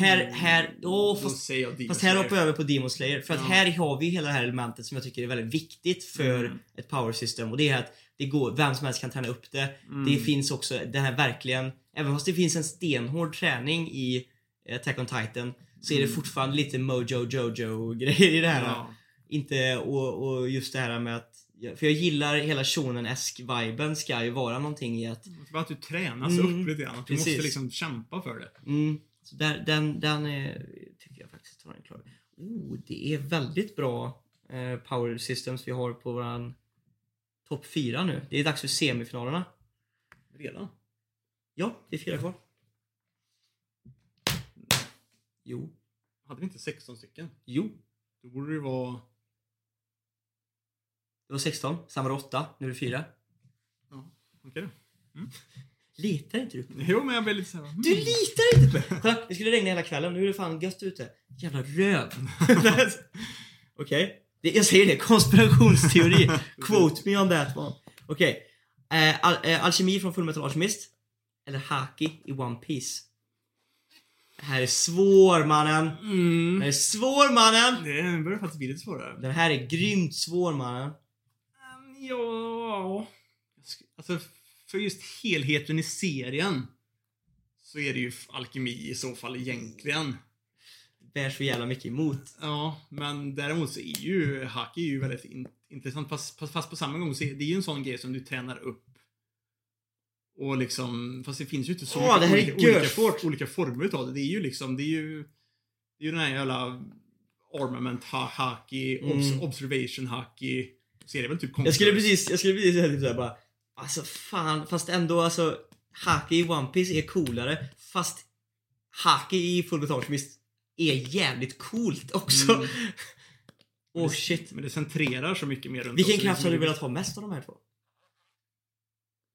Här, här, åh fast, fast här hoppar jag över på Demon Slayer. För att Ja. här har vi hela det här elementet som jag tycker är väldigt viktigt för Mm. ett power system och det är att det går, vem som helst kan träna upp det. Mm. Det finns också det här verkligen, även fast det finns en stenhård träning i Attack on Titan så är det Mm. fortfarande lite Mojo Jojo grejer i det här. Ja. Inte, och, och just det här med att, för jag gillar hela shonen-esk viben ska ju vara någonting i att, Bara att du tränas Mm. upp lite grann. Att du Precis. måste liksom kämpa för det. mm, så där, den, den är, tycker jag faktiskt har en klar. Oh, det är väldigt bra eh, power systems vi har på våran topp 4 nu. Det är dags för semifinalerna. Redan? Ja, det är fyra kvar. Jo. Hade vi inte 16 stycken? Jo. Då borde det vara... Det var 16, sen var det 8, nu är det 4. Ja, okej då. Litar inte du på mig? Jo, men jag blir lite såhär... Du litar inte på mig! Kolla, det skulle regna hela kvällen, nu är det fan gött ute. Jävla röv. Okej. Det- Jag säger det, konspirationsteori. Quote me on that one. Okej. Eh, al eh, alkemi från Fullmetal Alchemist. Eller Haki i One Piece. Det här är svår mannen. Det Mm. här är svår mannen. Det börjar faktiskt bli lite svårare. Den här är grymt svår mannen. Ja... Alltså, för just helheten i serien så är det ju alkemi i så fall egentligen. Bär så jävla mycket emot. Ja, men däremot så är ju Haki ju väldigt in, intressant. Fast, fast, på samma gång så är det är ju en sån grej som du tränar upp. Och liksom, fast det finns ju inte så Åh, det är olika, olika, olika former utav det. Det är ju liksom, det är ju, det är ju den här jävla armament ha, haki, Mm. observation haki. Så är det väl typ Jag skulle precis, jag skulle precis säga typ såhär bara Alltså fan, fast ändå alltså Haki i One Piece är coolare fast Haki i Full Metal Alchemist är jävligt coolt också. Mm. oh shit. Men det centrerar så mycket mer runt Vilken kraft har du velat ha mest av de här två?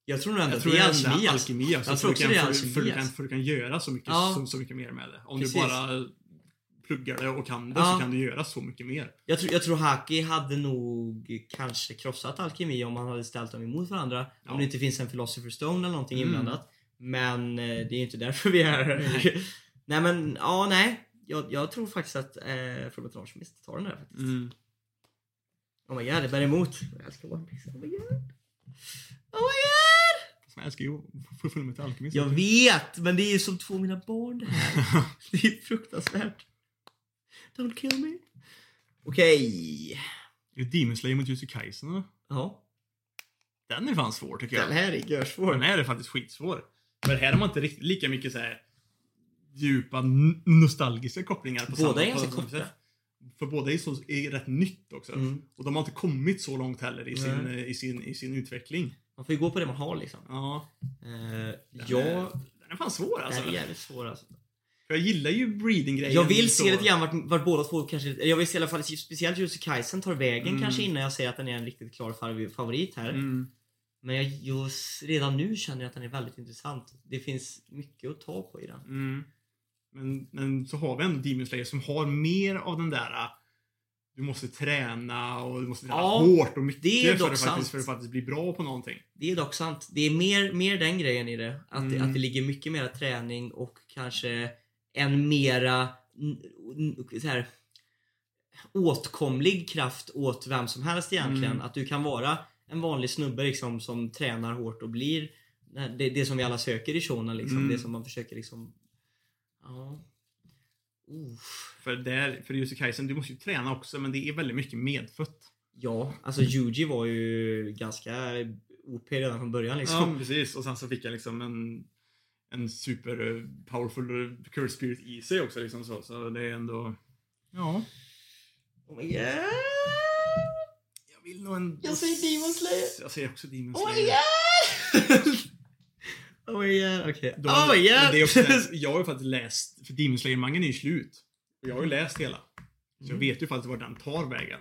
Jag tror nog ändå Jag tror det är alkemi. alltså. alkemi alltså, Jag tror också det är för, alkemi, för, du kan, alltså. för du kan göra så mycket, Ja. så, så mycket mer med det. Om Precis. du bara pluggar det och kan det Ja. så kan du göra så mycket mer. Jag, tror, jag tror Haki hade nog kanske krossat alkemi om man hade ställt dem emot varandra. Ja. Om det inte finns en Philosopher Stone eller någonting Mm. inblandat. Men eh, det är inte därför vi är här. nej men, ja nej. Jag, jag tror faktiskt att eh, Full Metal Alchemist tar den där faktiskt. Mm. Oh my god, det bär emot. Jag älskar One Piece. Oh my god. Oh my god! Jag älskar ju att full med alkemi. Jag vet, men det är ju som två av mina barn det här. Det är fruktansvärt. Don't kill me. Okej. Är det Demon Slayer mot Jussi Kaisen eller? Ja. Den är fan svår tycker jag. Den här är görsvår. Den här är faktiskt skitsvår. För här har man inte riktigt lika mycket så här djupa nostalgiska kopplingar på Båda samma, är ganska korta. För båda är, så, är rätt nytt också. Mm. Och de har inte kommit så långt heller i sin, i sin, i sin utveckling. Man får ju gå på det man har liksom. Ja. Eh, Den ja, är, den är fan svår det alltså. här är jävligt svår alltså. För jag gillar ju breeding-grejen. Jag vill se lite grann vart, vart båda två kanske, jag vill se i alla fall speciellt Jussi Kaisen tar vägen Mm. kanske innan jag säger att den är en riktigt klar fav- favorit här. Mm. Men jag, just redan nu känner jag att den är väldigt intressant. Det finns mycket att ta på i den. Mm. Men, men så har vi ändå Demon Slayer som har mer av den där äh, du måste träna och du måste träna Ja, hårt och mycket det är för, dock att sant. faktiskt, för att faktiskt bli bra på någonting. Det är dock sant. Det är mer, mer den grejen i det. Att, det, Mm. att det ligger mycket mera träning och kanske en mera så här, åtkomlig kraft åt vem som helst egentligen. Mm. Att du kan vara en vanlig snubbe liksom, som tränar hårt och blir det, det som vi alla söker i shonen. Liksom. Mm. Det som man försöker liksom... Ja. För, där, för Jussi Kaisen, du måste ju träna också men det är väldigt mycket medfött. Ja, alltså Yuji var ju ganska OP redan från början liksom. Ja, precis. Och sen så fick jag liksom en, en super eh, powerful eh, curse spirit i sig också. Liksom så. så det är ändå... Ja. Oh god! Jag vill nog en... Jag säger Demon Slayer. Jag säger också Demon Oh Slayer. god! oh my god, okej. Då- Oh men det också, jag har ju faktiskt läst, för Demon Slayer-mangan är ju slut. Och jag har ju läst hela. Så jag Mm. vet ju faktiskt var den tar vägen.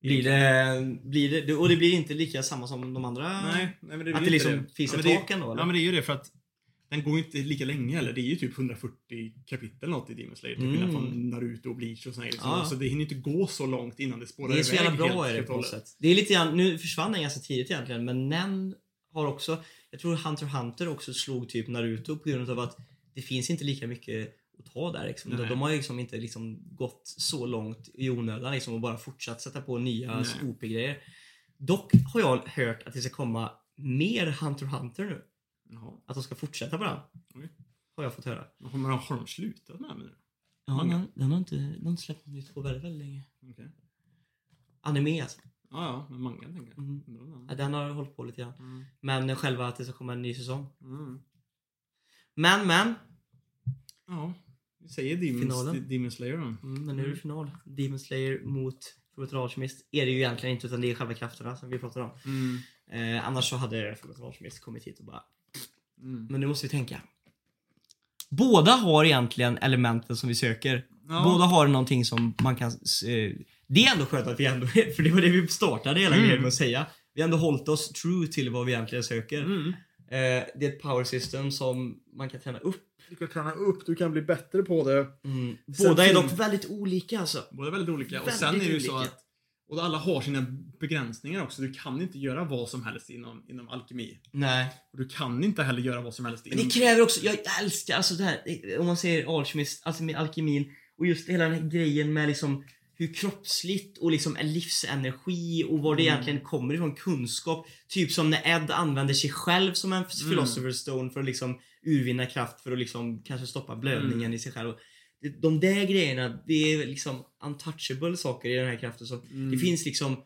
Blir det, blir det, och det blir inte lika samma som de andra? Nej, nej men det blir Att det liksom finns Ja, ett det- tak ändå eller? Ja men det är ju det för att den går ju inte lika länge heller. Det är ju typ 140 kapitel något i Demon Slayer. Till skillnad Mm. från Naruto och Bleach och grejer. Ja. Så det hinner inte gå så långt innan det spårar det är så jävla iväg bra är det på något sätt. Det är lite grann, nu försvann den ganska tidigt egentligen men Nen har också, jag tror Hunter Hunter också slog typ Naruto på grund av att det finns inte lika mycket att ta där liksom. De, har ju liksom inte liksom gått så långt i onödan liksom och bara fortsatt sätta på nya. OP-grejer. Dock har jag hört att det ska komma mer Hunter Hunter nu. Jaha. Att de ska fortsätta på den. Oj. Har jag fått höra. Men Har, de slutat med det nu? Ja, den, den har inte, den har inte släppt nytt på väldigt, väldigt länge. Okej. Anime alltså. Ja, ja, men manga tänker jag. Mm. Ja, den har hållit på lite grann. Mm. Men själva att det ska komma en ny säsong. Mm. Men men. Ja, vi säger Demon, Finalen. Demon Slayer då. Mm, men nu är det Mm. final. Demon Slayer mot Fullmetal Alchemist är det ju egentligen inte utan det är själva krafterna som vi pratar om. Mm. Eh, annars så hade Fullmetal Alchemist kommit hit och bara Mm. Men nu måste vi tänka. Båda har egentligen elementen som vi söker. Ja. Båda har någonting som man kan... Eh, det är ändå skönt att vi ändå... För det var det vi startade hela Mm. grejen med att säga. Vi har ändå hållit oss true till vad vi egentligen söker. Mm. Eh, det är ett power system som man kan träna upp. Du kan träna upp, du kan bli bättre på det. Mm. Sen Båda är fin- dock väldigt olika alltså. Båda är väldigt olika. och Väldigt sen är det ju så att och alla har sina begränsningar också. Du kan inte göra vad som helst inom, inom alkemi. Nej. Och du kan inte heller göra vad som helst Men inom... det kräver också, jag älskar alltså det här, om man säger alkemist, alltså med alkemin och just hela den här grejen med liksom hur kroppsligt och liksom en livsenergi och var det Mm. egentligen kommer ifrån kunskap. Typ som när Ed använder sig själv som en philosopher's stone för att liksom urvinna kraft för att liksom kanske stoppa blödningen Mm. i sig själv. De där grejerna, det är liksom untouchable saker i den här kraften. Så Mm. Det finns liksom,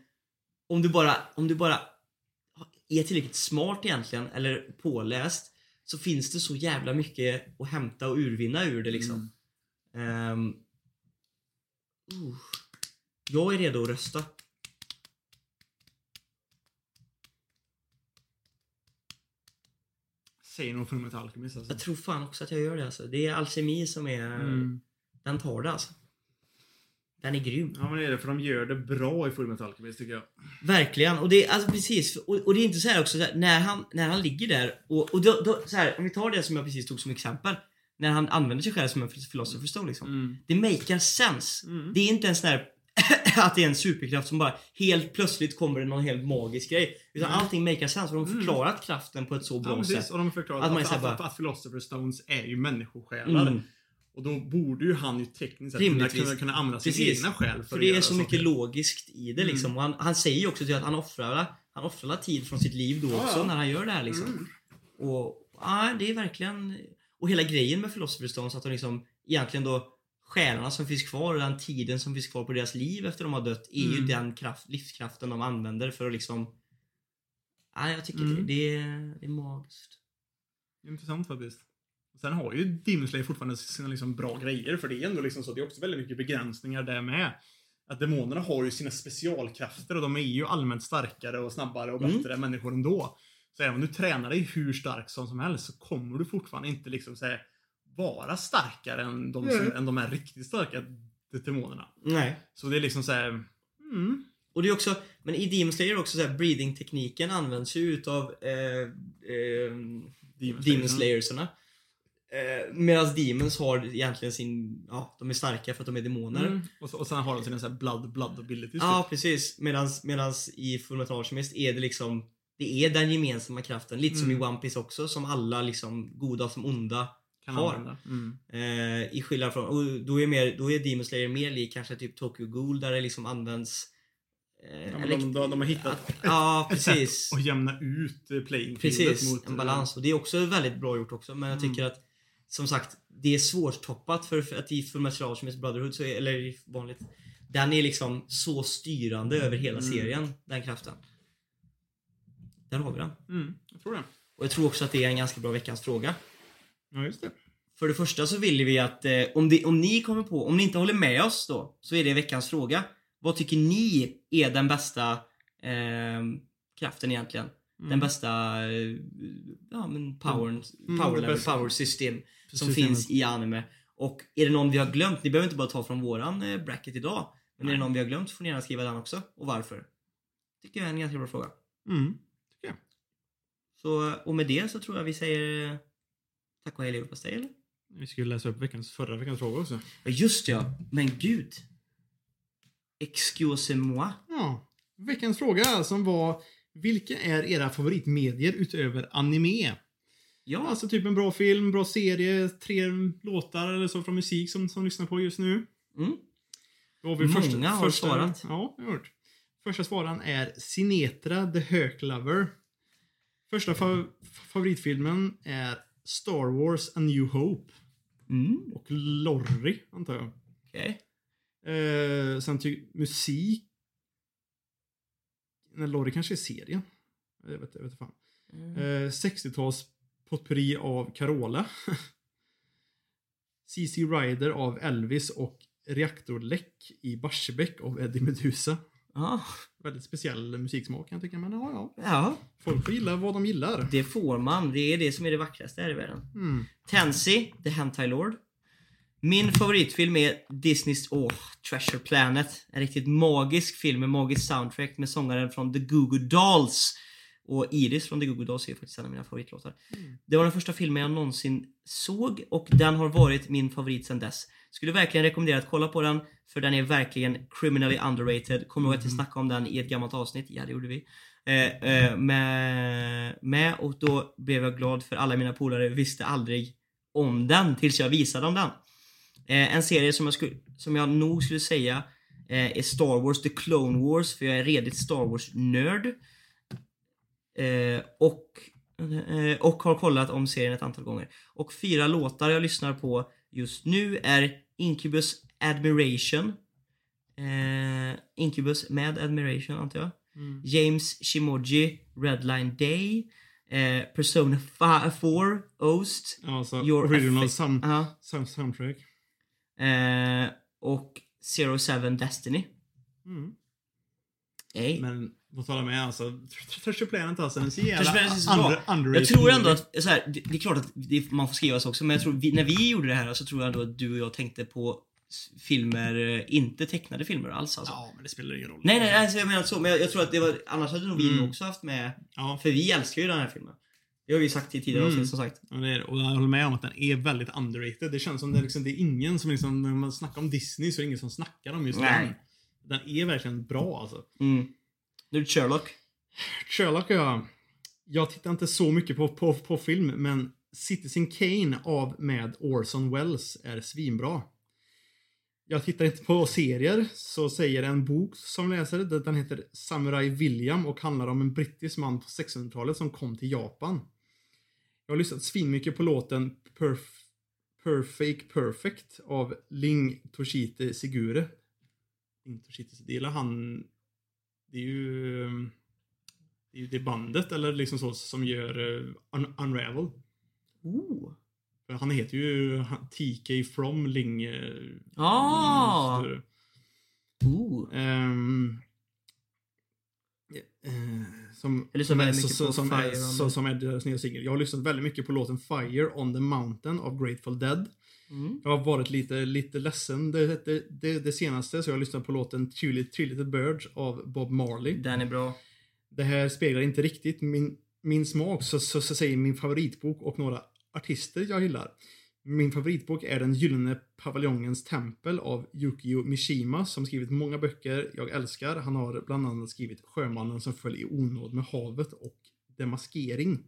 om du bara, om du bara är tillräckligt smart egentligen, eller påläst, så finns det så jävla mycket att hämta och urvinna ur det liksom. Ehm, uh. Jag är redo att rösta. Säger nog Fullmetal Alchemist alltså. Jag tror fan också att jag gör det alltså. Det är alkemi som är... Mm. Den tar det alltså. Den är grym. Ja men det är det, för de gör det bra i Fullmetal Alchemist tycker jag. Verkligen. Och det, alltså precis. Och, och det är inte så här också, så här, när, han, när han ligger där och, och då, då, så här, om vi tar det som jag precis tog som exempel. När han använder sig själv som en philosopher stone liksom. Mm. Det makar sense. Mm. Det är inte en sån här att det är en superkraft som bara helt plötsligt kommer det någon helt magisk grej. Utan Mm. allting makar sense för de har Mm. förklarat kraften på ett så bra Ja, precis. sätt. Och de har förklarat Att man att, att, bara- att, Philosopher Stones är ju människosjälar. Mm. Och då borde ju han ju tekniskt sett kunna, kunna, kunna använda sin Precis. egna själ för, För det är så mycket logiskt i det Mm. liksom. Och han, han säger ju också till att han offrar, han offrar tid från sitt liv då Ja, också ja. när han gör det här liksom. Mm. Och ja, det är verkligen... Och hela grejen med Philosopher Stones att de liksom egentligen då själarna som finns kvar och den tiden som finns kvar på deras liv efter de har dött är ju Mm. den kraft, livskraften de använder för att liksom... Ja, jag tycker Mm. det, är, det är magiskt. Intressant faktiskt. Sen har ju Demon Slayer fortfarande sina liksom bra grejer, för det är ändå liksom så att det är också väldigt mycket begränsningar där med. Att demonerna har ju sina specialkrafter och de är ju allmänt starkare och snabbare och Mm. bättre än människor ändå. Så även om du tränar dig hur stark som, som helst så kommer du fortfarande inte liksom här, vara starkare än de, som, Mm. än de är riktigt starka demonerna. Nej. Så det är liksom så här, mm, Och det är också, men i Demon Slayer också så här, breathing-tekniken används ju utav eh, eh, Demon Slayersarna. Eh, Medan Demons har egentligen sin, ja de är starka för att de är demoner. Mm. Och, så, och sen har de sina så här blood, blood abilities. Ja typ. precis. Medans, medans i Fullmetal Alchemist är det liksom Det är den gemensamma kraften. Lite som i Mm. One Piece också. Som alla liksom goda som onda kan använda. Mm. Eh, I skillnad från, och då är, mer, då är Demon Slayer mer lik kanske typ Tokyo Ghoul där det liksom används eh, Ja, eller- de, de, de har hittat att- Ja precis. att jämna ut eh, playing Precis, mot en balans. Och det är också väldigt bra gjort också. Men jag Mm. tycker att som sagt, det är svårtoppat för, för att i Fullmetal Alchemist Brotherhood, så är, eller vanligt, den är liksom så styrande över hela Mm. serien, den kraften. Där har vi den. Mm, jag tror det. Och jag tror också att det är en ganska bra veckans fråga. Ja, just det. För det första så vill vi att eh, om, det, om ni kommer på, om ni inte håller med oss då, så är det veckans fråga. Vad tycker ni är den bästa eh, kraften egentligen? Mm. Den bästa eh, ja, men power, Mm, power, det level, power system som Systemet. finns i anime. Och är det någon vi har glömt, ni behöver inte bara ta från våran eh, bracket idag. Men är det någon vi har glömt får ni gärna skriva den också. Och varför? Tycker jag är en ganska bra fråga. Mm. Så, och med det så tror jag vi säger eh, tack och hej leverpastej eller? Vi skulle läsa upp veckans, förra veckans fråga också. Ja just ja, men gud. Excusez-moi. Ja. Veckans fråga som var Vilka är era favoritmedier utöver anime? Ja, Alltså typ en bra film, bra serie, tre låtar eller så från musik som, som lyssnar på just nu. mm. Då har vi Många har svarat. Ja, jag har hört. Första svararen är Sinetra the Hök Lover. Första fa favoritfilmen är Star Wars A New Hope. Mm. Och Lorry, antar jag. okej. Eh, sen ty musik... Nej, Lorry kanske är serien. Jag vet, jag vet fan. Mm. Eh, 60-tals potpurri av Carola. CC Rider av Elvis och Reaktorläck i Barsebäck av Eddie Meduza. Ja, Väldigt speciell musiksmak kan jag tycka, men ja, ja. ja, Folk får gilla vad de gillar. det får man. Det är det som är det vackraste här i världen. Mm. Tansy, The Hentai Lord. Min favoritfilm är Disneys åh, Treasure Planet. En riktigt magisk film med magisk soundtrack med sångaren från The Goo Goo Dolls. Och Iris från The Goo Goo Dolls är faktiskt en av mina favoritlåtar. Det var den första filmen jag någonsin såg och den har varit min favorit sedan dess. Skulle verkligen rekommendera att kolla på den för den är verkligen criminally underrated. Kommer ihåg att vi snackade om den i ett gammalt avsnitt? Ja, det gjorde vi. Eh, eh, med, med och då blev jag glad för alla mina polare visste aldrig om den tills jag visade dem den. Eh, en serie som jag, skulle, som jag nog skulle säga eh, är Star Wars The Clone Wars för jag är redigt Star Wars-nörd. Eh, och, eh, och har kollat om serien ett antal gånger. Och fyra låtar jag lyssnar på just nu är Incubus Admiration. Eh, Incubus med Admiration antar jag. Mm. James Shimoji, Redline Day. Eh, Persona 4, Oast. Alltså, Your original sound, Ja. sound, soundtrack. Eh, och Zero Seven Destiny. Mm. Ej. Men på tal om med alltså, Tr- Treasure Planet alltså, den är så jävla under. Jag tror ändå att, så här, det, det är klart att det, man får skriva så också, men jag tror vi, när vi gjorde det här så tror jag ändå att du och jag tänkte på filmer, eh, inte tecknade filmer alls alltså. Ja, men det spelar ingen roll. Nej, nej, alltså, jag menar så, men jag, jag tror att det var, annars hade nog vi Mm. också haft med, Ja, för vi älskar ju den här filmen. Det har vi sagt i tidigare Mm. avsnitt som sagt. Ja, det är, det. och jag håller med om att den är väldigt underrated. Det känns som det, är liksom, det är ingen som liksom, när man snackar om Disney så är det ingen som snackar om just Nej. den. Den är verkligen bra alltså. Mm. Nu är det Sherlock. Sherlock ja. Jag tittar inte så mycket på, på, på film, men Citizen Kane av med Orson Welles är svinbra. Jag tittar inte på serier, så säger en bok som läser, den heter Samurai William och handlar om en brittisk man på 1600-talet som kom till Japan. Jag har lyssnat svinmycket på låten Perf Perfect Perfect av Ling Toshite Sigure. Ling Toshite Sigure, det han... Det är ju... Det är det bandet, eller liksom så, som gör uh, Un Unravel. Oh. Han heter ju TK from Ling... Uh, Ah! Oh. Ehm, eh, som, Jag som, är, så, som, är, så, som är deras nya singel. Jag har lyssnat väldigt mycket på låten Fire on the Mountain av Grateful Dead. Mm. Jag har varit lite, lite ledsen det, det, det, det senaste, så jag har lyssnat på låten Three, Three Little Birds av Bob Marley. Den är bra. Det här speglar inte riktigt min, min smak, så, så, så säger min favoritbok och några artister jag gillar. Min favoritbok är Den gyllene paviljongens tempel av Yukio Mishima som skrivit många böcker jag älskar. Han har bland annat skrivit Sjömannen som föll i onåd med havet och Demaskering.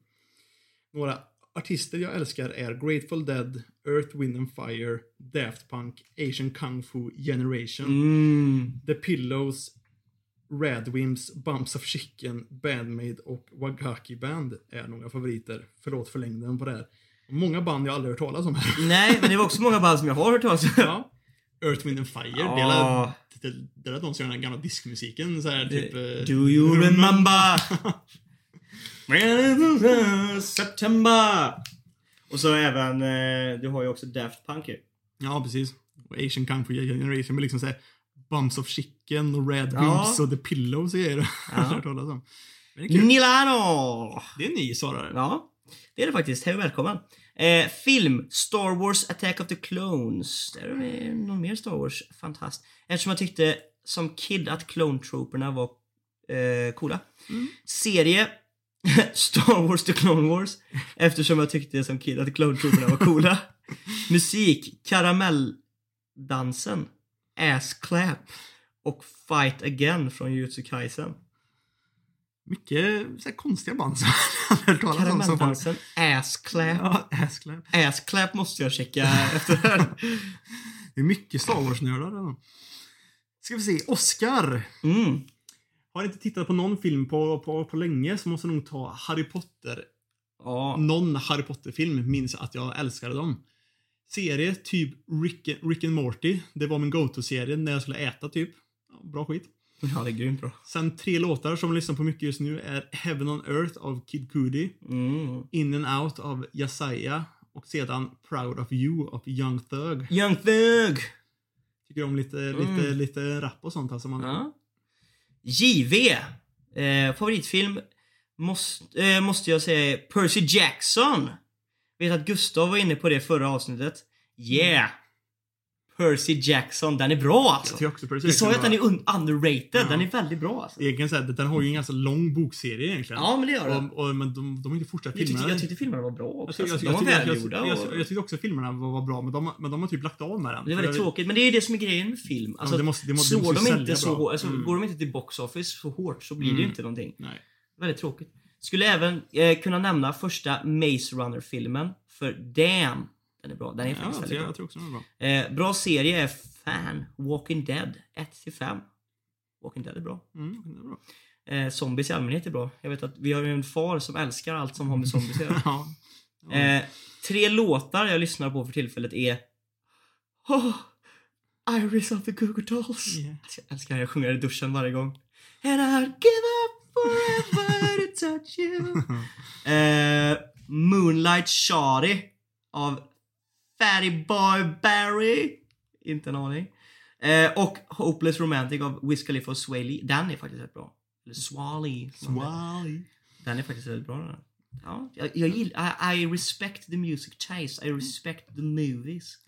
Några artister jag älskar är Grateful Dead, Earth, Wind and Fire, Daft Punk, Asian Kung Fu Generation, Mm. The Pillows, Radwimps, Bumps of Chicken, Bandmade och Wagaki Band är några favoriter. Förlåt för längden på det här. Många band jag aldrig hört talas om här. Nej, men det var också många band som jag har hört talas om. ja. Earth, Wind and Fire. Ja. Det, är, det, det är de som gör den gamla diskmusiken så här, typ... eh, Do you remember? September! Och så även, eh, du har ju också Daft Punk ju. Ja, precis. Och Asian Fu Generation med liksom såhär Bumps of Chicken och Red Ja. Boots och The Pillows och grejer. Ja. Om. Men det är kul. Milano! Det är en ny svarare. Ja, det är det faktiskt. Hej och välkommen. Eh, film. Star Wars Attack of the Clones. Där har vi någon mer Star Wars. Fantast. Eftersom jag tyckte som kid att Clone Trooperna var eh, coola. Serie. Star Wars The Clone Wars. Eftersom jag tyckte som kid att Clone Trooperna var coola. Musik. Karamelldansen. Ass Clap. Och Fight Again från Jujutsu Kaisen. Mycket så här, konstiga band som jag hört talas om. Karamelldansen. Ass Clap. Ja, Asclap. Ass Clap måste jag checka efter det här. Det är mycket Star Wars-nördar. Ska vi se. Oscar. Mm. Har inte tittat på någon film på, på, på länge så måste jag nog ta Harry Potter. Ja. Någon Harry Potter-film minns att jag älskade dem. Serie, typ Rick, Rick and Morty. Det var min go-to-serie när jag skulle äta typ. Ja, bra skit. ja, det är grymt bra. Sen tre låtar som jag lyssnar på mycket just nu är Heaven on Earth av Kid Cudi. Mm. In and Out av Yesaya. Och sedan Proud of You av Young Thug. Young Thug! Tycker om lite, lite, Mm. lite rap och sånt. Alltså man, Ja. JV. Eh, favoritfilm måste, eh, måste jag säga är Percy Jackson. Vet att Gustav var inne på det förra avsnittet. Yeah! Percy Jackson, den är bra Jag alltså. tycker också Percy Vi sa ju att den är un- underrated, Ja. den är väldigt bra alltså. Egentligen så här, den har ju en ganska lång bokserie egentligen. Ja men det gör den. Och, och, men de, de har inte fortsatt Jag filma tyckte, jag tyckte filmerna var bra Jag också. tycker, jag, alltså. jag, De var jag, jag, välgjorda. jag, och- jag, jag tyckte också filmerna var, var bra, men de, har- men de har typ lagt av med den. Det är väldigt tråkigt, men det är ju det som är grejen med film. Alltså, det måste- det måste- slår de inte så hårt, alltså, Mm. går de inte till box office så hårt så blir det ju Mm. inte någonting. Nej. Väldigt tråkigt. Skulle även eh, kunna nämna första Maze Runner-filmen, för damn, den är bra. Den är Ja, faktiskt jag, väldigt jag, bra. tror också den var bra. Eh, bra serie är Fan, Walking Dead, 1-5. Walking Dead är bra. Mm, är bra. Eh, zombies i allmänhet är bra. Jag vet att vi har ju en far som älskar allt som har med zombies att göra. ja. Ja. Eh, tre låtar jag lyssnar på för tillfället är oh, Iris of the Goo Goo Dolls. Yeah. Alltså, Jag älskar jag sjunger i duschen varje gång. And I'd give up forever to touch you. Eh, Moonlight Shawty av Fatty Boy Barry. Inte en aning. Eh, och Hopeless Romantic av Wiz Khalifa och Sway Lee. Den är faktiskt rätt bra. Eller Swally. Swally. Den är faktiskt väldigt bra den. Ja, jag, jag gillar, I, I respect the music taste. I respect the movies.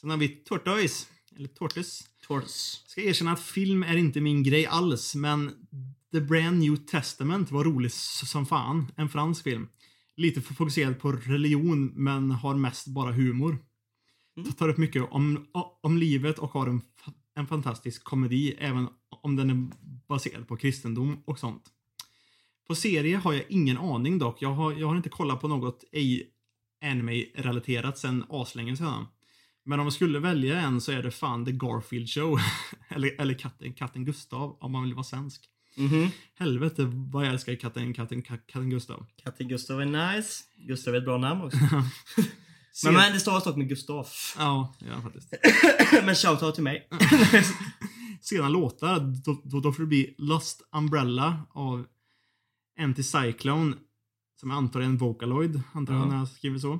Sen har vi Tortoise. Eller Tortoise. Tortoise. Ska erkänna att film är inte min grej alls, men The Brand New Testament var rolig som fan. En fransk film. Lite fokuserad på religion, men har mest bara humor. Mm. Tar upp mycket om, om livet och har en, en fantastisk komedi, även om den är baserad på kristendom och sånt. På serie har jag ingen aning dock. Jag har, jag har inte kollat på något ej anime-relaterat sen aslänge sedan. Men om jag skulle välja en så är det fan The Garfield Show. eller eller katten, katten Gustav om man vill vara svensk. Mhm. Helvete vad jag älskar katten, katten, katten, Gustav. Katten Gustav är nice. Gustav är ett bra namn också. Men, men det stavas dock med Gustaf. Ja, ja faktiskt. men shoutout till mig. Sedan låtar, då, då, då får det bli Lost Umbrella av Anticyclone. Som jag antar är en Vocaloid, antar jag Ja. när jag skriver så.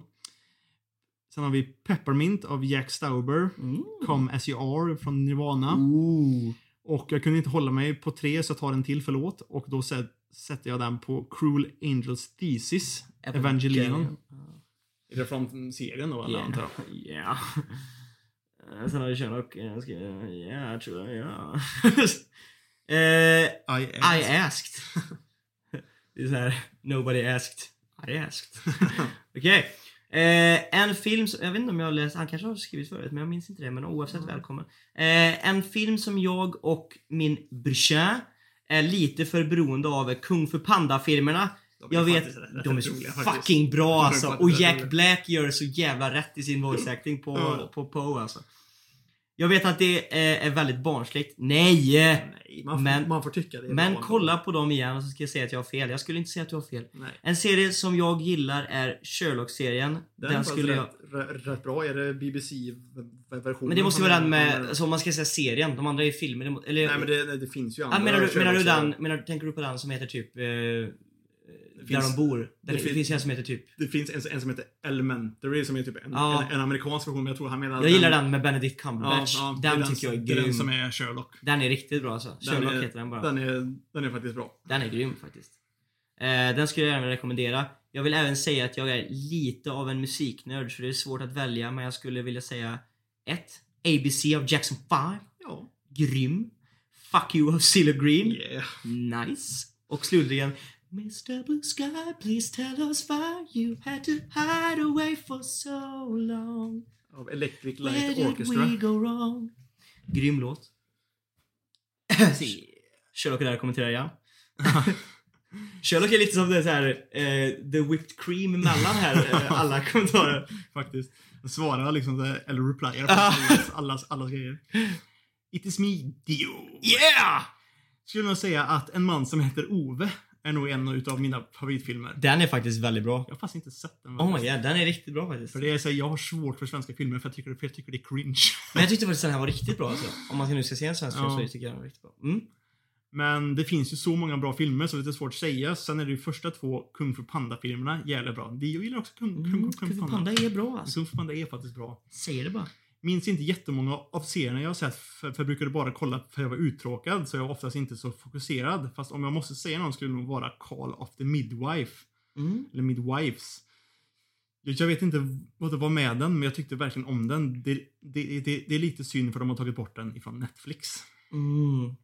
Sen har vi Peppermint av Jack Stauber. Mm. Come As You Are från Nirvana. Ooh. Och jag kunde inte hålla mig på tre så jag tar en till förlåt. Och då sä- sätter jag den på Cruel Angels Thesis. Evangelion. Är det från serien då eller antar jag? Ja. Eh, Sen har vi Sherlock. Jag ja, jag tror jag, ja. eh, I, I asked. Det är så här, nobody asked. I asked. Okej. Eh, en film, jag vet inte om jag har läst, han kanske har skrivit förut men jag minns inte det. Men oavsett välkommen. Eh, en film som jag och min brorsa är lite för beroende av Kung Fu Panda-filmerna. Jag vet, de är så roliga fucking bra alltså. Och Jack. Black gör så jävla rätt i sin voice acting på, på Poe alltså. Jag vet att det är, är väldigt barnsligt. Nej! Nej, man får, Men- man får tycka det Men kolla på dem igen så ska jag säga att jag har fel. Jag skulle inte säga att du har fel. Nej. En serie som jag gillar är Sherlock-serien. Den, Den, skulle jag... rätt, rätt, rätt bra. Är det BBC-versionen? Men det måste vara den med, alltså om man ska säga serien. De andra är filmer. Eller... Nej men det, det finns ju andra. ah, menar, du, menar du den, menar, tänker du på den som heter typ... Eh, där finns- de bor? Det det, fin- finns en som heter typ... Det finns en, en som heter Elementary som är typ en, Ja. en, en amerikansk version men jag tror han menar Jag gillar den med Benedict Ja, Cumberbatch. ja, det är den tycker jag är Det är den grym. som är Sherlock. Den är riktigt bra alltså. Den Sherlock är, heter den bara. Den är, den är faktiskt bra. Den är grym faktiskt. Eh, den skulle jag gärna rekommendera. Jag vill även säga att jag är lite av en musiknörd så det är svårt att välja men jag skulle vilja säga 1. ABC av Jackson 5. Ja. Grym. Fuck you av Cilla Green. Yeah. Nice. Och slutligen Mr Blue Sky, please tell us why you had to hide away for so long. Av Electric Where Light did Orchestra. we go wrong? Grym låt. Sherlock är där kommenterar igen. Sherlock är lite som det så här, eh, the whipped cream emellan här, eh, alla kommentarer. Faktiskt. Den svarar liksom, så här, eller replyar Ah. på allas, allas grejer. It is me, Dio. Yeah! Skulle nog säga att En man som heter Ove är nog en utav mina favoritfilmer. Den är faktiskt väldigt bra. Jag har faktiskt inte sett den. Oh my god, den är riktigt bra faktiskt. För det är så här, jag har svårt för svenska filmer för jag tycker, för jag tycker det är cringe. Men jag tyckte faktiskt den här var riktigt bra alltså. Om man nu ska se en svensk film Ja. så tycker jag den var riktigt bra. Mm. Men det finns ju så många bra filmer så det är lite svårt att säga. Sen är det ju första två Kung Fu Panda-filmerna jävligt bra. Dio gillar också Kung, Kung. Kung, Kung Fu Fu Panda. Panda är bra alltså. Kung Fu Panda är faktiskt bra. Säger det bara. Minns inte jättemånga av serierna jag har sett för, för jag brukade bara kolla för jag var uttråkad så jag var oftast inte så fokuserad. Fast om jag måste säga någon skulle det nog vara Call of the Midwife. Mm. Eller Midwives. Jag vet inte vad det var med den, men jag tyckte verkligen om den. Det, det, det, det är lite synd för de har tagit bort den ifrån Netflix. Mm.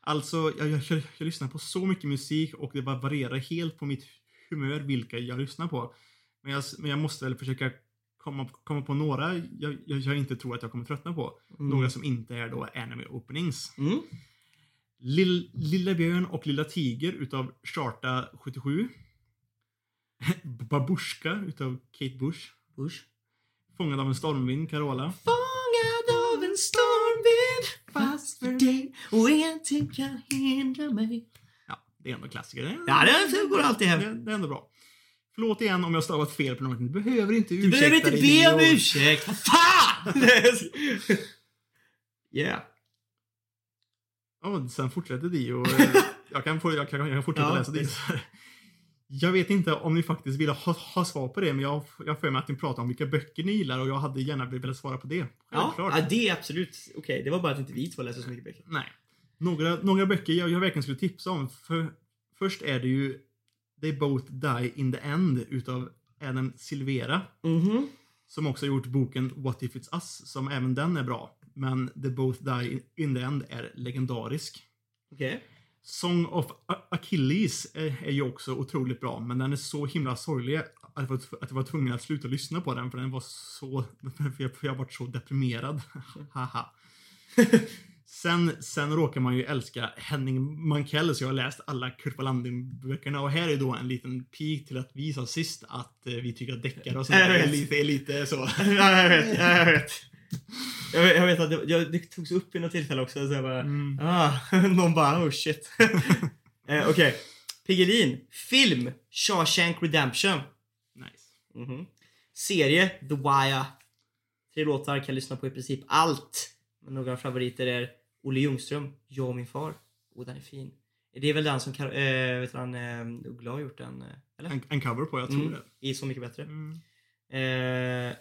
Alltså, jag, jag, jag, jag lyssnar på så mycket musik och det varierar helt på mitt humör vilka jag lyssnar på. Men jag, men jag måste väl försöka komma, komma på några jag, jag, jag inte tror att jag kommer tröttna på. Mm. Några som inte är då anime openings. Mm. Lill, Lilla Björn och Lilla Tiger utav Charta 77. Babushka utav Kate Bush. Bush. Fångad av en stormvind, Carola. Fångad av en stormvind fast för dig och ingenting kan hindra mig. Ja, det är ändå klassiker. Ja, det går alltid hem. det, det är ändå bra. Förlåt igen om jag stavat fel på någonting. Du behöver inte Du ursäkta behöver inte dig, be om ursäkt. Vad fan! yeah. Ja, sen fortsätter Dio. Jag kan, jag kan, jag kan fortsätta Ja, läsa Dio. Jag vet inte om ni faktiskt vill ha, ha svar på det, men jag har för mig att ni pratar om vilka böcker ni gillar och jag hade gärna velat svara på det. Ja, ja, det är absolut okej. Det var bara att inte vi två läste så mycket böcker. Nej. Några, några böcker jag, jag verkligen skulle tipsa om. För, först är det ju They Both Die In The End utav Adam Silvera. Mhm. Som också har gjort boken What If It's Us, som även den är bra. Men The Both Die In The End är legendarisk. Okej. Song of Achilles är, är ju också otroligt bra, men den är så himla sorglig att jag var, att jag var tvungen att sluta lyssna på den för den var så... För jag, för jag varit så deprimerad. Haha. sen, sen råkar man ju älska Henning Mankell, så jag har läst alla Kurt Wallander-böckerna och här är då en liten pik till att vi sa sist att eh, vi tycker att deckare och sånt Jag är lite, är lite så. ja, jag vet. Ja, jag vet. Jag vet, jag vet att det, jag, det togs upp i något tillfälle också. Så jag bara, Mm. ah, någon bara oh shit. eh, Okej. Piggelin. Film. Shawshank Redemption. Nice. Mhm. Serie The Wire. Tre låtar kan lyssna på i princip allt. Men några favoriter är Olle Ljungström, Jag och min far. Oh, den är fin. Det är väl den som Kar- äh, vet han, äh, Uggla har gjort den? eh, Eller? En, en cover på, jag tror Mm, det. I Så mycket bättre. Mm. Eh,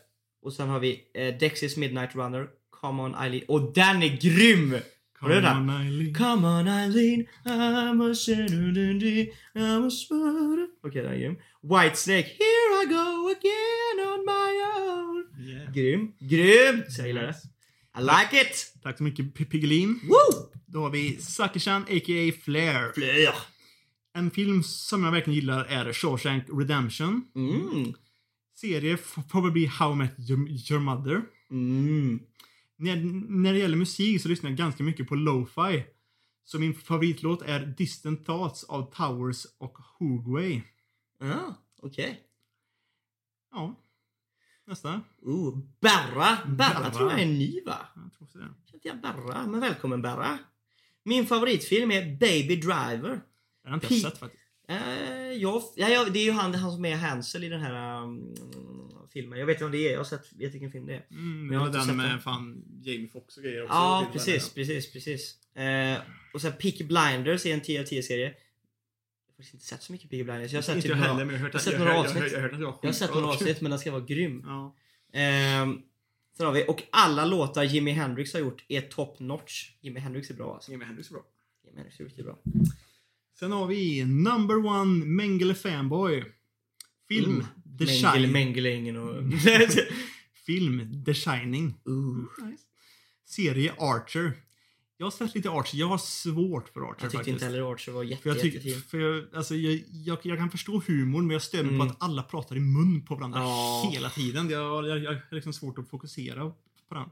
och sen har vi eh, Dexys Midnight Runner, Come On Eileen. Och den är grym! Du den? on, Eileen. Come on Eileen, I'm a sinner, I'm a smooth. Okej, den är grym. Whitesnake, Here I go again on my own. Yeah. Grym. Grym! Så jag gillar det. I like it! Tack så mycket P- Piggelin. Woo! Då har vi Sakishan a.k.a. Flair. Flair. En film som jag verkligen gillar är Shawshank Redemption. Mm. Serie f- Probably How I Met Your, Your Mother. Mm. När, när det gäller musik så lyssnar jag ganska mycket på lo-fi. Så min favoritlåt är Distant Thoughts av Towers och Hoogway. Ah, okej. Ja. Nästa. Oh, Berra. Berra Berra. tror jag är ny va? Jag tror också det. Jag Berra, men välkommen Berra. Min favoritfilm är Baby Driver. Jag har inte Pi- sett faktiskt. Eh, jag, ja, ja, det är ju han, han som är Hansel i den här um, filmen. Jag vet inte vad det är. Jag har sett, vet vilken film det är. Mm, jag har den sett med den. fan Jamie Foxx och grejer också. Ja, precis, den, precis, precis. Eh, och sen Peaky Blinders är en 10 av 10 serie. Har faktiskt inte sett så mycket Peaky Blinders. Jag har sett, Inte typ jag heller, men jag har hört att- jag några avsnitt. Jag har jag sett några avsnitt men den ska vara grym. Ja. Eh, sen har vi, och alla låtar Jimi Hendrix har gjort är top notch. Jimi Hendrix är bra alltså. Jimi Hendrix är bra. Jimi Hendrix är riktigt bra. Sen har vi number one Mengele fanboy. Film Mm. The Mengele, Shining. Mengele, ingen och... Film The Shining. Ooh. Nice. Serie Archer. Jag har sett lite Archer. Jag har svårt för Archer Jag tyckte faktiskt. inte heller Archer var jätte, För jag, tycker, jättefin. för jag, alltså jag, jag, jag kan förstå humorn men jag mig Mm. på att alla pratar i mun på varandra Ja. hela tiden. Jag, har liksom svårt att fokusera på den.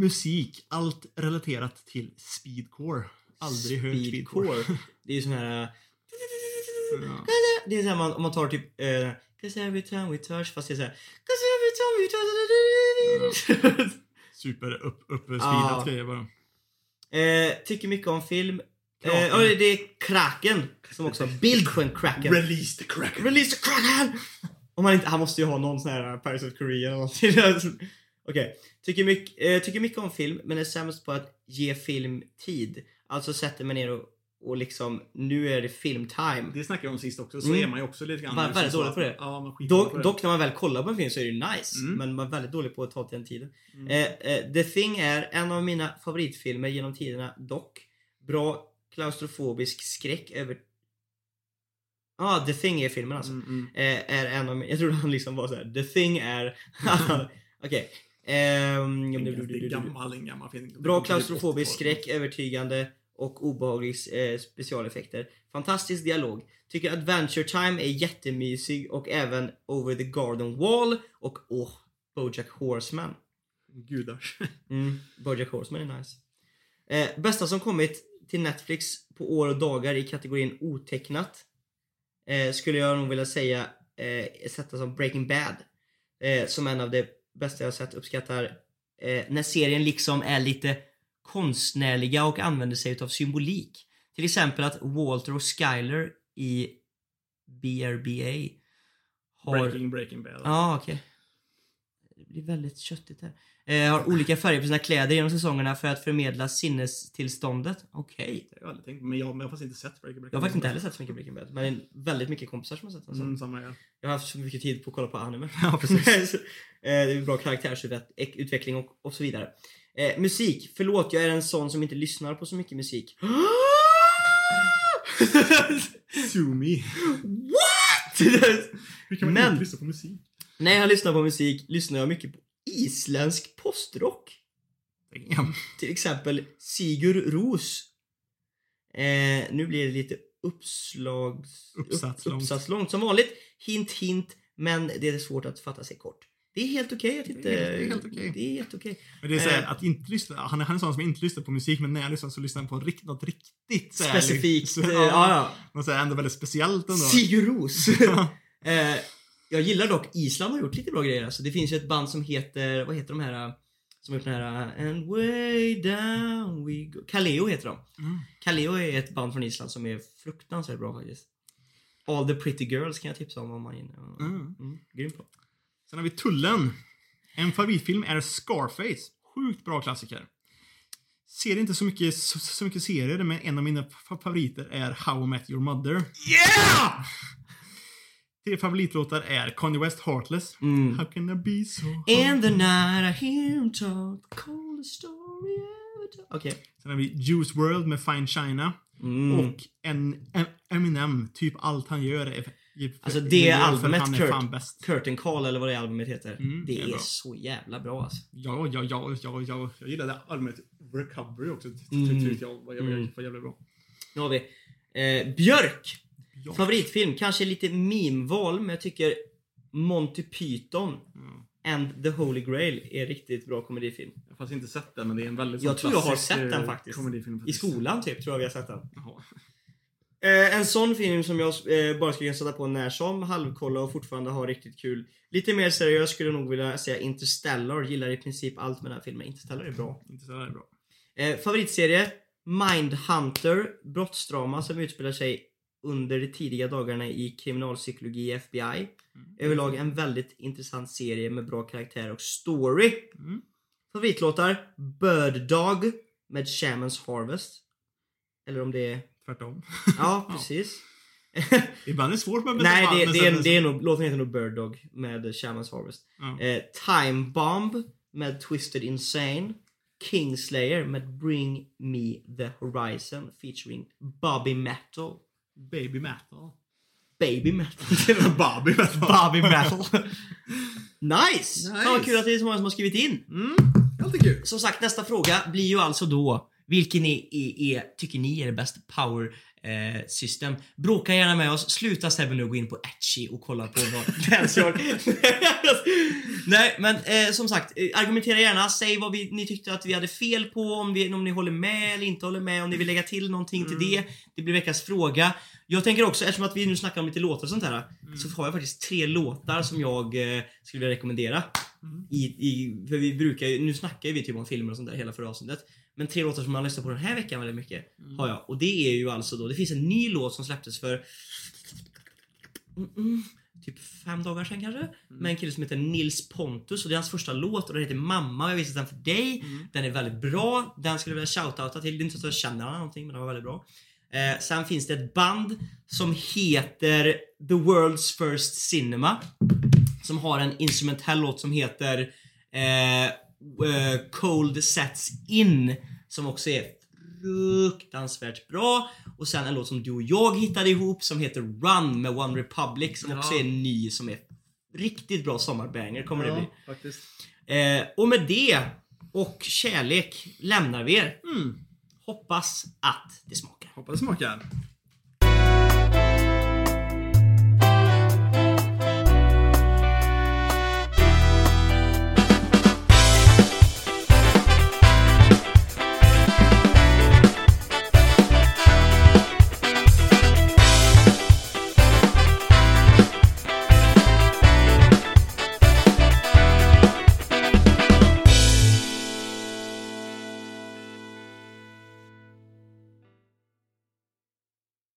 Musik. Allt relaterat till speedcore. Aldrig hört speedcore. Speedcore. Det är ju sån här... äh, Ja. Det är så här man, om man tar typ... Uh, Cause every time we touch, fast det är såhär... Cause every time we touch... Super upp, uppspeedat Ja. grejer bara. Eh, tycker mycket om film. Eh, och det är Kraken. Som också har bild på en Kraken. Release the Kraken! Release the Kraken! Om han, inte, han måste ju ha någon sån här Pirates of Korea eller någonting. Okej. Tycker, mycket, eh, tycker mycket om film, men är sämst på att ge film tid. Alltså sätter mig ner och, och liksom, nu är det filmtime. Det snackade jag om sist också, så Mm. är man ju också lite grann... Väldigt dålig på det. Ja, man skiter på Dock, det. dock när man väl kollar på en film så är det ju nice, Mm. men man är väldigt dålig på att ta till den tiden. Mm. Eh, eh, The Thing är en av mina favoritfilmer genom tiderna, dock. Bra klaustrofobisk skräck över... Ja, ah, The Thing är filmen alltså. Mm, mm. Eh, är en av mina... Jag trodde han liksom var såhär, The Thing är... Okej. Ehm, Det är gammal, en gammal film. Bra är klaustrofobisk 80-tal. skräck, övertygande och obehaglig eh, specialeffekter. Fantastisk dialog. Tycker Adventure Time är jättemysig och även Over the Garden Wall och åh, Bojack Horseman. Gudars. Mm, Bojack Horseman är nice. Eh, bästa som kommit till Netflix på år och dagar i kategorin otecknat eh, skulle jag nog vilja säga eh, sätta som Breaking Bad. Eh, som en av de bästa jag sett. Uppskattar eh, när serien liksom är lite konstnärliga och använder sig av symbolik. Till exempel att Walter och Skyler i BRBA har... Breaking, breaking bad. Ja, okej. Det blir väldigt köttigt här. Eh, har olika färger på sina kläder genom säsongerna för att förmedla sinnestillståndet. Okej. Det har jag aldrig tänkt på, men jag, men jag har faktiskt inte sett Breaking Bad. Jag har faktiskt inte heller sett så mycket Breaking Bad. Men väldigt mycket kompisar som har sett den. Mm, samma här. Jag har haft så mycket tid på att kolla på anime. Ja, precis. Eh, det är bra karaktärsutveckling och, och så vidare. Eh, musik. Förlåt, jag är en sån som inte lyssnar på så mycket musik. Sumi. What? Hur kan man Men- inte lyssna på musik? När jag lyssnar på musik lyssnar jag mycket på isländsk postrock. Damn. Till exempel Sigur Ros. Eh, nu blir det lite uppslags... Uppsatslångt. uppsatslångt. Som vanligt. Hint hint. Men det är svårt att fatta sig kort. Det är helt okej att inte... Det är- det är helt okej. Det är jätteokej. Men det är såhär, Eh. att inte lyssna, han, är- han är sån som inte lyssnar på musik, men när jag lyssnar så lyssnar han på rikt, något riktigt så här, Specifikt. Så, eh, ja, ja. Något så här, ändå väldigt speciellt ändå. Sigur Ros. Eh, jag gillar dock Island har gjort lite bra grejer. Alltså, det finns ju ett band som heter... Vad heter de här... Som har gjort den här... And way down we go. Kaleo heter de. Mm. Kaleo är ett band från Island som är fruktansvärt bra faktiskt. All the pretty girls kan jag tipsa om om man gillar. Mm. Mm, grym på. Sen har vi Tullen. En favoritfilm är Scarface. Sjukt bra klassiker. Ser inte så mycket, så, så mycket serier, men en av mina fa- favoriter är How I Met Your Mother. Yeah! Tre favoritlåtar är Kanye West Heartless. Mm. How can I be so And the night I hear him talk, the coldest story ever. Okej. Sen har vi Juice World med Fine China. Mm. Och en, en Eminem, typ allt han gör är... är Alltså är- det är albumet, är Kurt. bäst. Curtain Call eller vad det albumet heter. Mm, det det är är, så jävla bra alltså. Ja, ja, ja, ja, ja. Jag gillade albumet Recovery också. Mm. Tyckte jag var jävla, Mm. var jävla bra. Nu har vi eh, Björk! Ja. Favoritfilm, kanske lite meme-val, men jag tycker Monty Python Ja. and the Holy Grail är riktigt bra komedifilm. Jag har faktiskt inte sett den, men det är en väldigt Jag tror jag har sett den eh, faktiskt. Komedifilm, I faktiskt. skolan typ, tror jag vi har sett den. Jaha. Eh, en sån film som jag eh, bara skulle kunna sätta på när som, halvkolla och fortfarande ha riktigt kul. Lite mer seriös skulle jag nog vilja säga Interstellar. Gillar i princip allt med den här filmen. Interstellar är bra. Inte så där bra. Eh, favoritserie? Mindhunter. Brottsdrama som utspelar sig under de tidiga dagarna i kriminalpsykologi i FBI. Överlag en väldigt intressant serie med bra karaktär och story. Mm. Favoritlåtar? Bird Dog med Shaman's Harvest. Eller om det är... Tvärtom. Ja, precis. Ibland är det svårt med Nej, det, det, är, det är nog, låten heter nog Bird Dog med Shaman's Harvest. Ja. Eh, Time Bomb med Twisted Insane. Kingslayer med Bring Me The Horizon featuring Bobby Metal. Baby metal. Baby Metal. Bobby metal. Bobby Metal. nice! Nice. Vad kul att det är så många som har skrivit in. Mm, alltid kul. Som sagt, nästa fråga blir ju alltså då vilken är, är, är, tycker ni är det bästa power eh, system? Bråka gärna med oss. Sluta Sebbe nu gå in på Etchy och kolla på vad Dancehall... Nej, men eh, som sagt, eh, argumentera gärna. Säg vad vi, ni tyckte att vi hade fel på, om, vi, om ni håller med eller inte håller med, om ni vill lägga till någonting till det. Det blir veckans fråga. Jag tänker också, eftersom att vi nu snackar om lite låtar och sånt här, så har jag faktiskt tre låtar som jag eh, skulle vilja rekommendera. I, i, för vi brukar ju, nu snackar vi typ om filmer och sånt där hela förra avsnittet. Men tre låtar som man lyssnat på den här veckan väldigt mycket har jag. Och det är ju alltså då, det finns en ny låt som släpptes för mm, mm, typ fem dagar sedan kanske. Med en kille som heter Nils Pontus och det är hans första låt och den heter Mamma och jag visade den för dig. Den är väldigt bra. Den skulle jag vilja shoutouta till. Det är inte så att jag känner honom någonting men den var väldigt bra. Eh, sen finns det ett band som heter The World's First Cinema. Som har en instrumentell låt som heter eh, eh, Cold Sets In. Som också är fruktansvärt bra. Och sen en låt som du och jag hittade ihop som heter Run med One Republic som också Ja. är ny som är riktigt bra sommarbanger kommer det bli. faktiskt. Eh, och med det och kärlek lämnar vi er. Mm. Hoppas att det smakar. Hoppas det smakar.